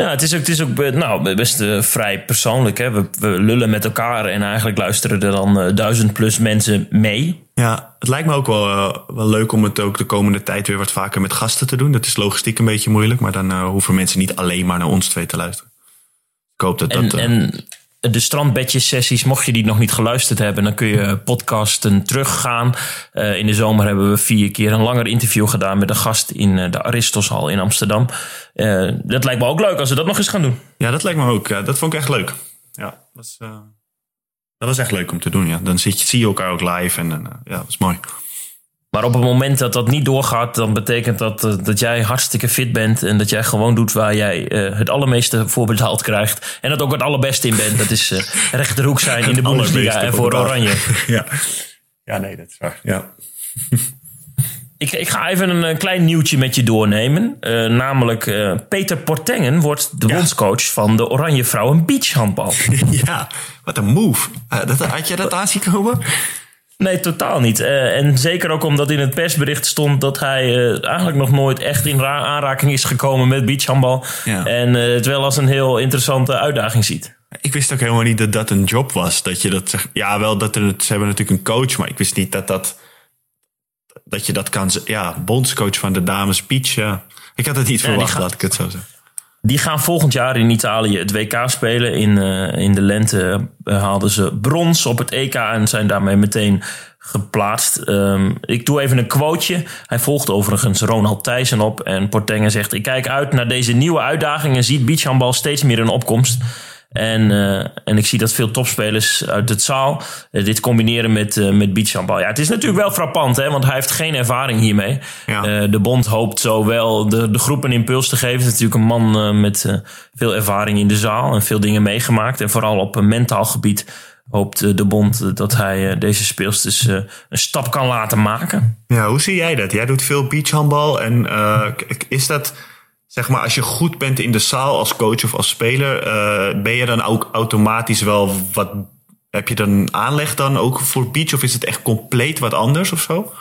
Ja, het is ook, het is ook eh, nou, best eh, vrij persoonlijk. Hè? We, we lullen met elkaar en eigenlijk luisteren er dan eh, duizend plus mensen mee. Ja, het lijkt me ook wel, wel leuk om het ook de komende tijd weer wat vaker met gasten te doen. Dat is logistiek een beetje moeilijk, maar dan hoeven mensen niet alleen maar naar ons twee te luisteren. Ik hoop dat En, dat... en de strandbedjes sessies, mocht je die nog niet geluisterd hebben, dan kun je podcasten teruggaan. Eh, in de zomer hebben we vier keer een langer interview gedaan met een gast in eh, de Aristoshal in Amsterdam. Eh, dat lijkt me ook leuk als we dat nog eens gaan doen. Ja, dat lijkt me ook. Dat vond ik echt leuk. Ja, dat was, dat echt leuk om te doen. Ja. Dan zie je elkaar ook live en ja, dat is mooi. Maar op het moment dat dat niet doorgaat, dan betekent dat eh, dat jij hartstikke fit bent. En dat jij gewoon doet waar jij eh, het allermeeste voor betaald krijgt. En dat ook het allerbeste in bent. Dat is eh rechterhoek zijn in de Bundesliga en voor betaald. Oranje. ja. ja, nee, dat is waar. Ja. Ik, ik ga even een, klein nieuwtje met je doornemen. Namelijk, Peter Portengen wordt de Ja. bondscoach van de Oranje Vrouwen Beachhandbal. ja, wat een move. Dat, had je dat aanzien komen? Nee, totaal niet. Eh, en zeker ook omdat in het persbericht stond dat hij eh, eigenlijk nog nooit echt in ra- aanraking is gekomen met beachhandbal. Ja. En eh, het wel als een heel interessante uitdaging ziet. Ik wist ook helemaal niet dat dat een job was. Dat je dat zegt. Ja, wel dat er, ze hebben natuurlijk een coach, maar ik wist niet dat dat. Dat je dat kan. Ja, bondscoach van de dames beach. Ja. Ik had het niet verwacht, laat ik het zo zeggen. Die gaan volgend jaar in Italië het WK spelen. In, eh, in de lente eh, haalden ze brons op het EK en zijn daarmee meteen geplaatst. Ehm, ik doe even een quoteje. Hij volgt overigens Ronald Thijssen op. En Portengen zegt... Ik kijk uit naar deze nieuwe uitdaging... en zie beachhandbal steeds meer in opkomst. En, eh, en ik zie dat veel topspelers uit het zaal eh, dit combineren met, eh met beachhandbal. Ja, het is natuurlijk wel frappant, hè, want hij heeft geen ervaring hiermee. Ja. De bond hoopt zo wel de, de groep een impuls te geven. Het is natuurlijk een man met veel ervaring in de zaal en veel dingen meegemaakt. En vooral op een mentaal gebied hoopt de bond dat hij deze speelsters een stap kan laten maken. Ja, hoe zie jij dat? Jij doet veel beachhandbal. En is dat, zeg maar, als je goed bent in de zaal als coach of als speler, eh, ben je dan ook automatisch wel wat. Heb je dan aanleg dan ook voor beach? Of is het echt compleet wat anders of zo?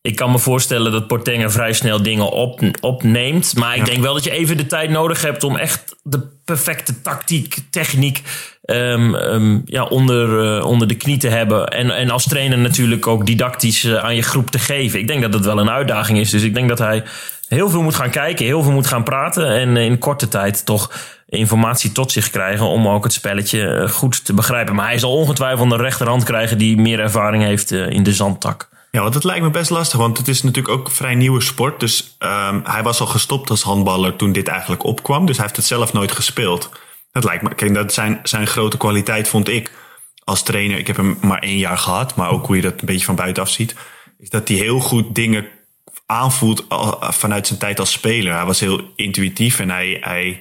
Ik kan me voorstellen dat Portenga vrij snel dingen op, opneemt. Maar ik denk wel dat je even de tijd nodig hebt om echt de perfecte tactiek, techniek ehm, ehm, ja, onder, eh, onder de knie te hebben. En, en als trainer natuurlijk ook didactisch eh, aan je groep te geven. Ik denk dat dat wel een uitdaging is. Dus ik denk dat hij heel veel moet gaan kijken, heel veel moet gaan praten. En in korte tijd toch informatie tot zich krijgen om ook het spelletje eh, goed te begrijpen. Maar hij zal ongetwijfeld een rechterhand krijgen die meer ervaring heeft eh, in de zandtak. Ja, want het lijkt me best lastig, want het is natuurlijk ook een vrij nieuwe sport. Dus ehm, hij was al gestopt als handballer toen dit eigenlijk opkwam. Dus hij heeft het zelf nooit gespeeld. Dat lijkt me, kijk, dat zijn zijn grote kwaliteit vond ik als trainer. Ik heb hem maar één jaar gehad, maar ook hoe je dat een beetje van buitenaf ziet. Is dat hij heel goed dingen aanvoelt vanuit zijn tijd als speler. Hij was heel intuïtief en hij, hij,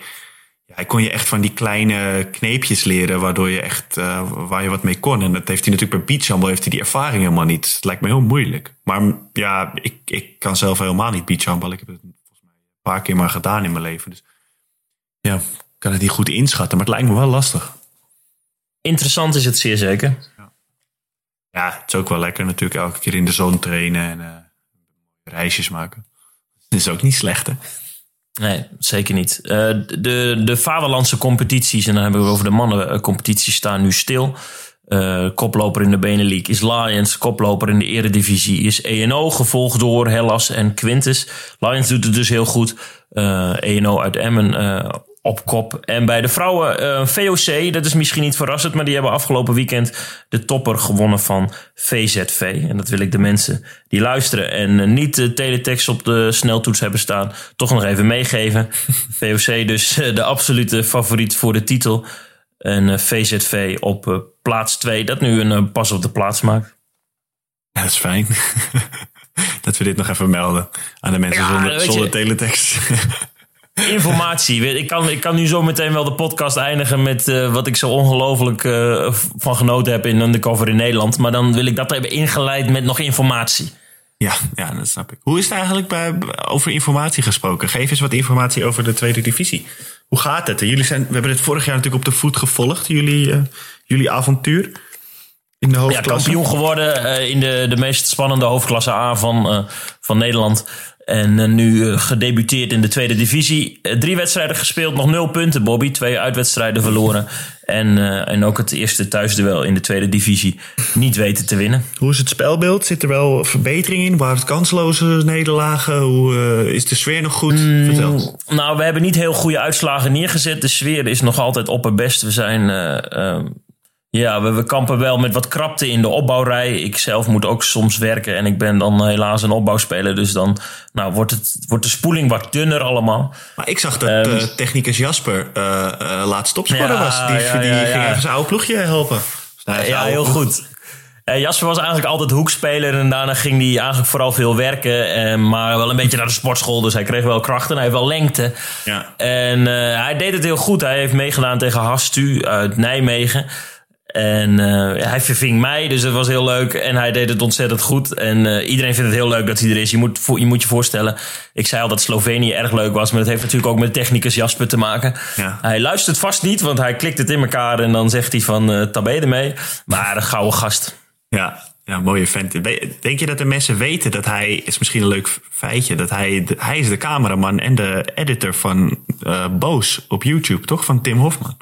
ja, hij kon je echt van die kleine kneepjes leren, waardoor je echt, eh, waar je wat mee kon. En dat heeft hij natuurlijk bij beachhandbal, heeft hij die ervaring helemaal niet. Het lijkt me heel moeilijk. Maar ja, ik, ik kan zelf helemaal niet beachhandbal. Ik heb het volgens mij een paar keer maar gedaan in mijn leven. Dus ja, ik kan het niet goed inschatten, maar het lijkt me wel lastig. Interessant is het zeer zeker. Ja, het is ook wel lekker natuurlijk elke keer in de zon trainen en eh, reisjes maken. Dat is ook niet slecht, hè? Nee, zeker niet. Eh, de, de vaderlandse competities, en dan hebben we over de mannencompetities, staan nu stil. Eh, koploper in de Benelux is Lions. Koploper in de eredivisie is ENO. Gevolgd door Hellas en Quintus. Lions doet het dus heel goed. Eh ENO uit Emmen eh, op kop. En bij de vrouwen eh, VOC, dat is misschien niet verrassend... maar die hebben afgelopen weekend de topper gewonnen van VZV. En dat wil ik de mensen die luisteren... en eh, niet de teletext op de sneltoets hebben staan... toch nog even meegeven. VOC dus eh, de absolute favoriet voor de titel... En VZV op plaats 2, dat nu een pas op de plaats maakt. Ja, dat is fijn. dat we dit nog even melden aan de mensen Ja, zonder, zonder teletext. Informatie. Ik kan, ik kan nu zo meteen wel de podcast eindigen met eh, wat ik zo ongelooflijk eh, van genoten heb in Undercover in Nederland. Maar dan wil ik dat hebben ingeleid met nog informatie. ja, ja, dat snap ik. Hoe is het eigenlijk bij, over informatie gesproken? Geef eens wat informatie over de tweede divisie. Hoe gaat het? Jullie zijn, we hebben het vorig jaar natuurlijk op de voet gevolgd, jullie, eh, jullie avontuur in de Ja, hoofdklasse. kampioen geworden in de, de meest spannende hoofdklasse A van, van Nederland. En eh, nu eh, gedebuteerd in de tweede divisie. Eh, drie wedstrijden gespeeld, nog nul punten, Bobby. Twee uitwedstrijden verloren. En, en ook het eerste thuisduel in de tweede divisie niet weten te winnen. Hoe is het spelbeeld? Zit er wel verbetering in? Waren het kansloze nederlagen? Hoe, is de sfeer nog goed? Mm. Vertel. Nou, we hebben niet heel goede uitslagen neergezet. De sfeer is nog altijd opperbest. We zijn. eh, ehm, ja, we, we kampen wel met wat krapte in de opbouwrij. Ik zelf moet ook soms werken en ik ben dan helaas een opbouwspeler. Dus dan nou, wordt, het, wordt de spoeling wat dunner allemaal. Maar ik zag dat Ehm, eh, technicus Jasper eh eh laatst topscorer Ja, was. Die, ja, die ja, ging even zijn oude ploegje helpen. Dus nou, Ja, oude heel ploeg- goed. Eh, Jasper was eigenlijk altijd hoekspeler en daarna ging hij eigenlijk vooral veel werken. eh, maar wel een beetje naar de sportschool, dus hij kreeg wel krachten. Hij heeft wel lengte. Ja. En eh, hij deed het heel goed. Hij heeft meegedaan tegen Hastu uit Nijmegen. En eh, hij verving mij, dus dat was heel leuk. En hij deed het ontzettend goed. En eh, iedereen vindt het heel leuk dat hij er is. Je moet, je moet je voorstellen, ik zei al dat Slovenië erg leuk was. Maar dat heeft natuurlijk ook met technicus Jasper te maken. Ja. Hij luistert vast niet, want hij klikt het in elkaar. En dan zegt hij van, eh tabé ermee. Maar een gouden gast. Ja, ja, mooie vent. Denk je dat de mensen weten dat hij, is misschien een leuk feitje, dat hij, hij is de cameraman en de editor van Boos op YouTube, toch? Van Tim Hofman.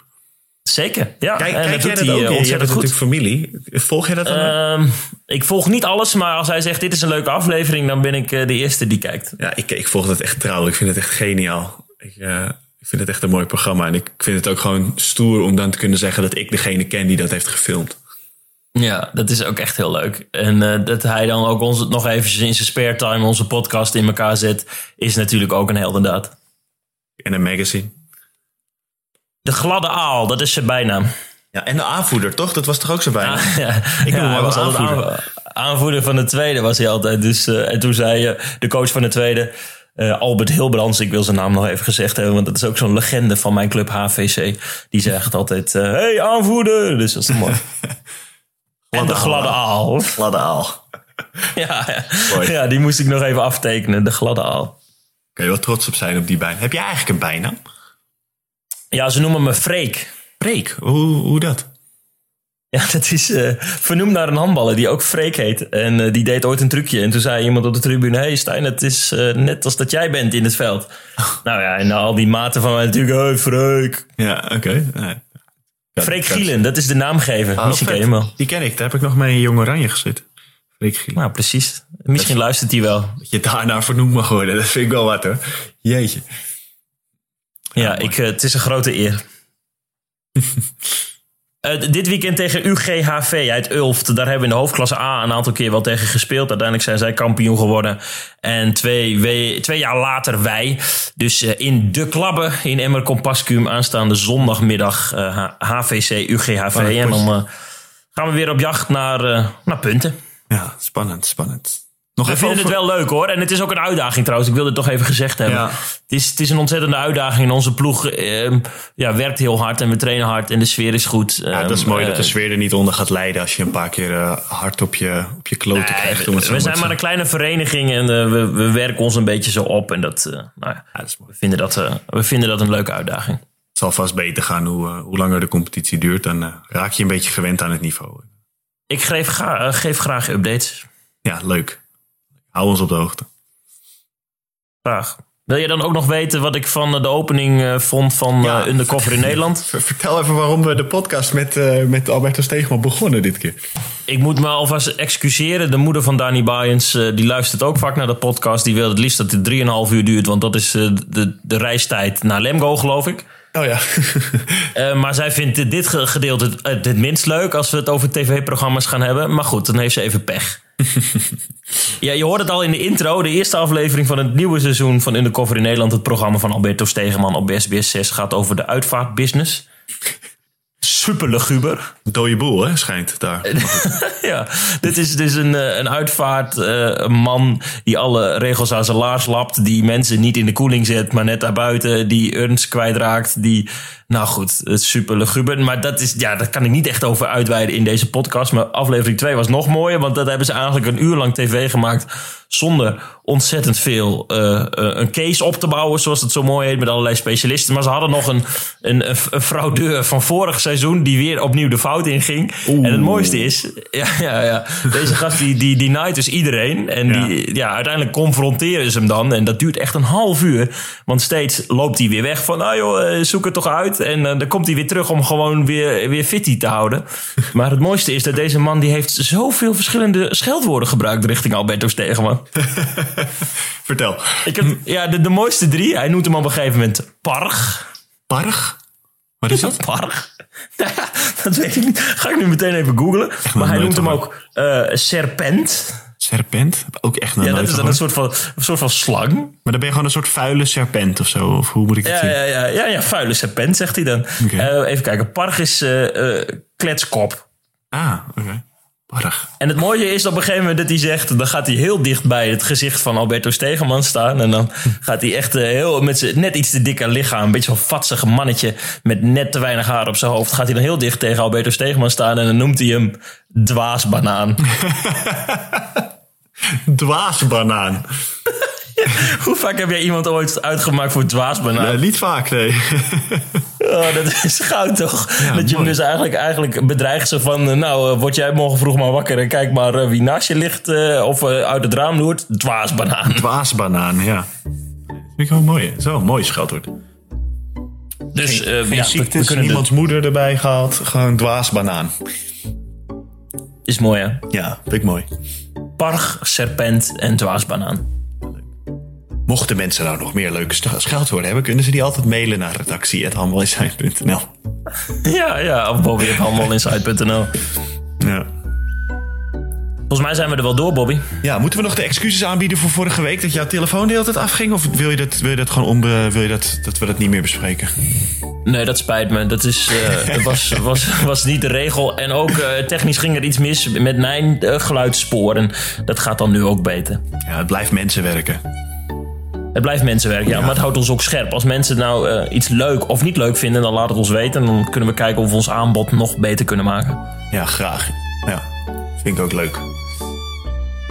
Zeker, ja. Kijk, en kijk dat jij doet dat hij ook? eh, Je hebt goed. natuurlijk familie. Volg je dat dan? Ehm, ik volg niet alles, maar als hij zegt dit is een leuke aflevering, dan ben ik eh, de eerste die kijkt. ja, ik, ik volg dat echt trouw. Ik vind het echt geniaal. Ik, eh, ik vind het echt een mooi programma. En ik vind het ook gewoon stoer om dan te kunnen zeggen dat ik degene ken die dat heeft gefilmd. Ja, dat is ook echt heel leuk. En dat hij dan ook ons nog eventjes in zijn spare time onze podcast in elkaar zet, is natuurlijk ook een heldendaad. En een magazine. De gladde aal, dat is zijn bijnaam. Ja, en de aanvoerder, toch? Dat was toch ook zo bijna? ja, Ik noem hem wel was aanvoerder. aanvoerder. van de tweede was hij altijd. Dus, eh, en toen zei eh, de coach van de tweede, eh, Albert Hilbrands, ik wil zijn naam nog even gezegd hebben, want dat is ook zo'n legende van mijn club HVC. Die zegt altijd, hey aanvoerder! Dus dat is mooi. en de gladde aal. Gladde aal. Ja, ja. Mooi. ja, die moest ik nog even aftekenen, de gladde aal. Kun je wel trots op zijn op die bijnaam. Heb jij eigenlijk een bijnaam? Ja, ze noemen me Freek. Freek, hoe, hoe dat? Ja, dat is eh, vernoemd naar een handballer die ook Freek heet. En eh, die deed ooit een trucje. En toen zei iemand op de tribune: Hey Stijn, het is eh, net als dat jij bent in het veld. nou ja, en al die maten van mij natuurlijk: Hey Freek. Ja, oké. Nee. Freek Gielen, dat is de naamgever. Oh, Misschien ken je hem wel. Die ken ik. Daar heb ik nog mee in Jong Oranje gezeten. Freek Gielen. Nou, precies. Misschien luistert hij wel. Dat je daarna vernoemd mag worden. Dat vind ik wel wat hoor. Jeetje. Ja, ik, eh, het is een grote eer. Eh, dit weekend tegen UGHV uit Ulft. Daar hebben we in de hoofdklasse A een aantal keer wel tegen gespeeld. Uiteindelijk zijn zij kampioen geworden. En twee, we- twee jaar later wij. Dus eh, in De Klabbe in Emmer Compascuum aanstaande zondagmiddag HVC UGHV. En dan gaan we weer op jacht naar, naar punten. Ja, spannend, spannend. Nog We vinden het wel leuk hoor. En het is ook een uitdaging trouwens. Ik wilde het toch even gezegd hebben. Ja. Het, is, het is een ontzettende uitdaging. En onze ploeg eh, ja, werkt heel hard en we trainen hard. En de sfeer is goed. Ja, dat is mooi Eh, dat de sfeer er niet onder gaat leiden als je een paar keer eh, hard op je, op je kloten krijgt. om het we zijn maar een kleine vereniging en eh, we, we werken ons een beetje zo op. En dat, eh, nou ja, Ja, dat is mooi. we, vinden dat, eh, we vinden dat een leuke uitdaging. Het zal vast beter gaan hoe, eh, hoe langer de competitie duurt. Dan eh, raak je een beetje gewend aan het niveau. Ik geef, ga, eh, geef graag updates. Ja, leuk. Hou ons op de hoogte. Graag. Wil je dan ook nog weten wat ik van de opening eh, vond van Ja. eh Undercover in Nederland? Ver- Vertel even waarom we de podcast met, eh, met Alberto Steegman begonnen dit keer. Ik moet me alvast excuseren. De moeder van Dani Bayens, eh, die luistert ook vaak naar de podcast. Die wil het liefst dat het 3,5 uur duurt, want dat is eh, de, de reistijd naar Lemgo, geloof ik. Oh ja. Eh, maar zij vindt dit- dit ge- gedeelte het, het, het minst leuk als we het over tv-programma's gaan hebben. Maar goed, dan heeft ze even pech. Ja, je hoort het al in de intro. De eerste aflevering van het nieuwe seizoen van Undercover in Nederland. Het programma van Alberto Stegeman op SBS 6 gaat over de uitvaartbusiness. Super luguber. Dode boel, hè, schijnt daar. Ja, dit is dus een, eh, een uitvaartman die alle regels aan zijn laars lapt. Die mensen niet in de koeling zet, maar net daarbuiten. Die urns kwijtraakt. Die, nou goed, het is super luguber. Maar dat, is, ja, daar kan ik niet echt over uitweiden in deze podcast. Maar aflevering 2 was nog mooier. Want dat hebben ze eigenlijk een uur lang tv gemaakt. Zonder ontzettend veel eh, eh, een case op te bouwen, zoals het zo mooi heet, met allerlei specialisten. Maar ze hadden nog een, een, een, een fraudeur van vorig seizoen die weer opnieuw de fout inging. En het mooiste is, ja, ja, ja, deze gast die, die, die naait dus iedereen. En die, ja, uiteindelijk confronteren ze hem dan. En dat duurt echt een half uur. Want steeds loopt hij weer weg van, nou joh, eh, zoek het toch uit. En eh, dan komt hij weer terug om gewoon weer, weer fitty te houden. Maar het mooiste is dat deze man die heeft zoveel verschillende scheldwoorden gebruikt richting Alberto Stegeman. Vertel. Ik heb, ja, de, de mooiste drie. Hij noemt hem op een gegeven moment Parg. Parg? Wat is dat? Parg? Nou ja, dat weet ik niet. Ga ik nu meteen even googlen. Maar hij noemt hem ook eh, Serpent. Serpent? Ook echt nog Ja, dat is dan een soort van, een soort van slang. Maar dan ben je gewoon een soort vuile serpent of zo. Of hoe moet ik dat Ja, zien? ja, ja, ja, ja, vuile serpent, zegt hij dan. Eh, even kijken. Parg is eh, eh, kletskop. Ah, oké. Parg. En het mooie is op een gegeven moment dat hij zegt... dan gaat hij heel dicht bij het gezicht van Alberto Stegeman staan. En dan gaat hij echt heel, met zijn net iets te dikke lichaam... een beetje zo'n vatsige mannetje met net te weinig haar op zijn hoofd... gaat hij dan heel dicht tegen Alberto Stegeman staan... en dan noemt hij hem dwaasbanaan. Dwaasbanaan. Hoe vaak heb jij iemand ooit uitgemaakt voor dwaasbanaan? Eh, niet vaak, nee. Oh, dat is goud toch? dat je hem dus eigenlijk, eigenlijk bedreigt zo van... eh, nou, eh, word jij morgen vroeg maar wakker... en kijk maar wie naast je ligt... of uit het raam loert. Dwaasbanaan. Dwaasbanaan, ja. Vind ik wel mooi. Zo, mooi scheldwoord. Dus eh, Geen ja, we, ziektes, moeder erbij gehaald. Gewoon dwaasbanaan. Is mooi hè? Ja, vind ik mooi. Parg, serpent en dwaasbanaan. Mochten mensen nou nog meer leuke scheldwoorden hebben... kunnen ze die altijd mailen naar redactie.handelinside.nl Ja, ja, of bobby.handelinside.nl Ja. Volgens mij zijn we er wel door, Bobby. Ja, moeten we nog de excuses aanbieden voor vorige week dat jouw telefoon de hele tijd afging? Of wil je dat, wil je dat gewoon onbe, wil je dat, dat we dat niet meer bespreken? Nee, dat spijt me. Dat is, eh, was, was, was niet de regel. En ook eh, technisch ging er iets mis met mijn eh, geluidsspoor. En dat gaat dan nu ook beter. Ja, het blijft mensen werken. Het blijft mensenwerk, ja, maar het houdt ons ook scherp. Als mensen nou iets leuk of niet leuk vinden, dan laat het ons weten. En dan kunnen we kijken of we ons aanbod nog beter kunnen maken. Ja, graag. Ja, vind ik ook leuk.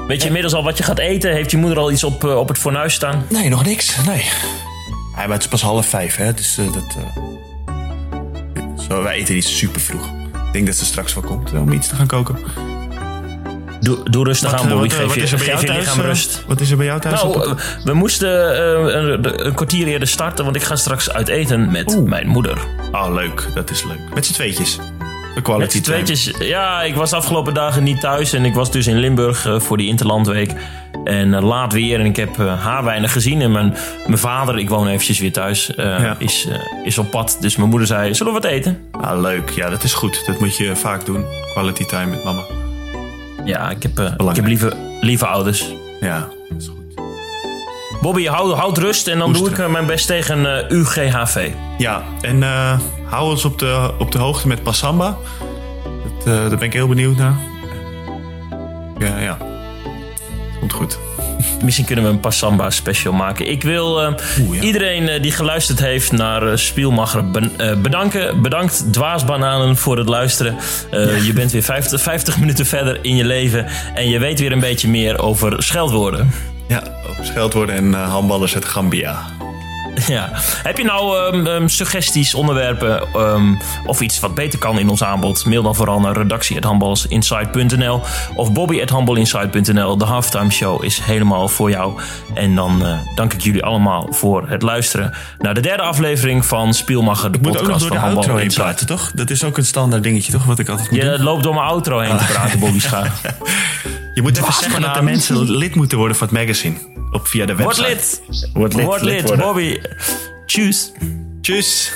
Weet je inmiddels al wat je gaat eten? Heeft je moeder al iets op, eh, op het fornuis staan? Nee, nog niks. Nee. Ja, maar het is pas half vijf, hè. Dus eh, dat... eh, Zo, wij eten niet super vroeg. Ik denk dat ze straks wel komt om iets te gaan koken. Doe, doe rustig aan, Bobby. Geef wat je, is er bij jou thuis? lichaam rust. Wat is er bij jou thuis? Nou, we moesten een, een kwartier eerder starten, want ik ga straks uit eten met mijn moeder. Oh, leuk. Dat is leuk. Met z'n tweetjes. Quality tweetjes. Ja, ik was de afgelopen dagen niet thuis en ik was dus in Limburg eh, voor die Interlandweek. En eh, laat weer en ik heb eh, haar weinig gezien. En mijn, mijn vader, ik woon eventjes weer thuis, Ja. is, is op pad. Dus mijn moeder zei, zullen we wat eten? Ah, leuk. Ja, dat is goed. Dat moet je vaak doen. Quality time met mama. Ja, ik heb, ik heb lieve, lieve ouders. Ja, dat is goed. Bobby, houd, houd rust en dan doe ik mijn best tegen UGHV. Ja, en hou ons op de, op de hoogte met Passamba. Dat, eh, daar ben ik heel benieuwd naar. Ja, ja. Komt goed. Misschien kunnen we een Passamba special maken. Ik wil eh, Oeh, ja. iedereen eh, die geluisterd heeft naar uh, Spielmacher ben- bedanken. Bedankt Dwaasbananen voor het luisteren. Je bent weer 50, 50 minuten verder in je leven. En je weet weer een beetje meer over scheldwoorden. Ja, over scheldwoorden en handballers uit Gambia. Ja. Heb je nou ehm, ehm, suggesties, onderwerpen ehm, of iets wat beter kan in ons aanbod? Mail dan vooral naar redactie.handbalsinsight.nl of bobby.handbalinsight.nl. De halftime show is helemaal voor jou. En dan eh, dank ik jullie allemaal voor het luisteren naar de derde aflevering van Spielmacher, de Ik moet ook nog podcast door van de outro heen praten, toch? Dat is ook een standaard dingetje, toch? Wat ik altijd moet Je doen. loopt door mijn outro heen te praten, Bobby Schaar. Je moet even zeggen dat de mensen lid moeten worden van het magazine. Op, via de Word website. lid! Word lid. Word lid, worden. Bobby. Tjus. Tjus.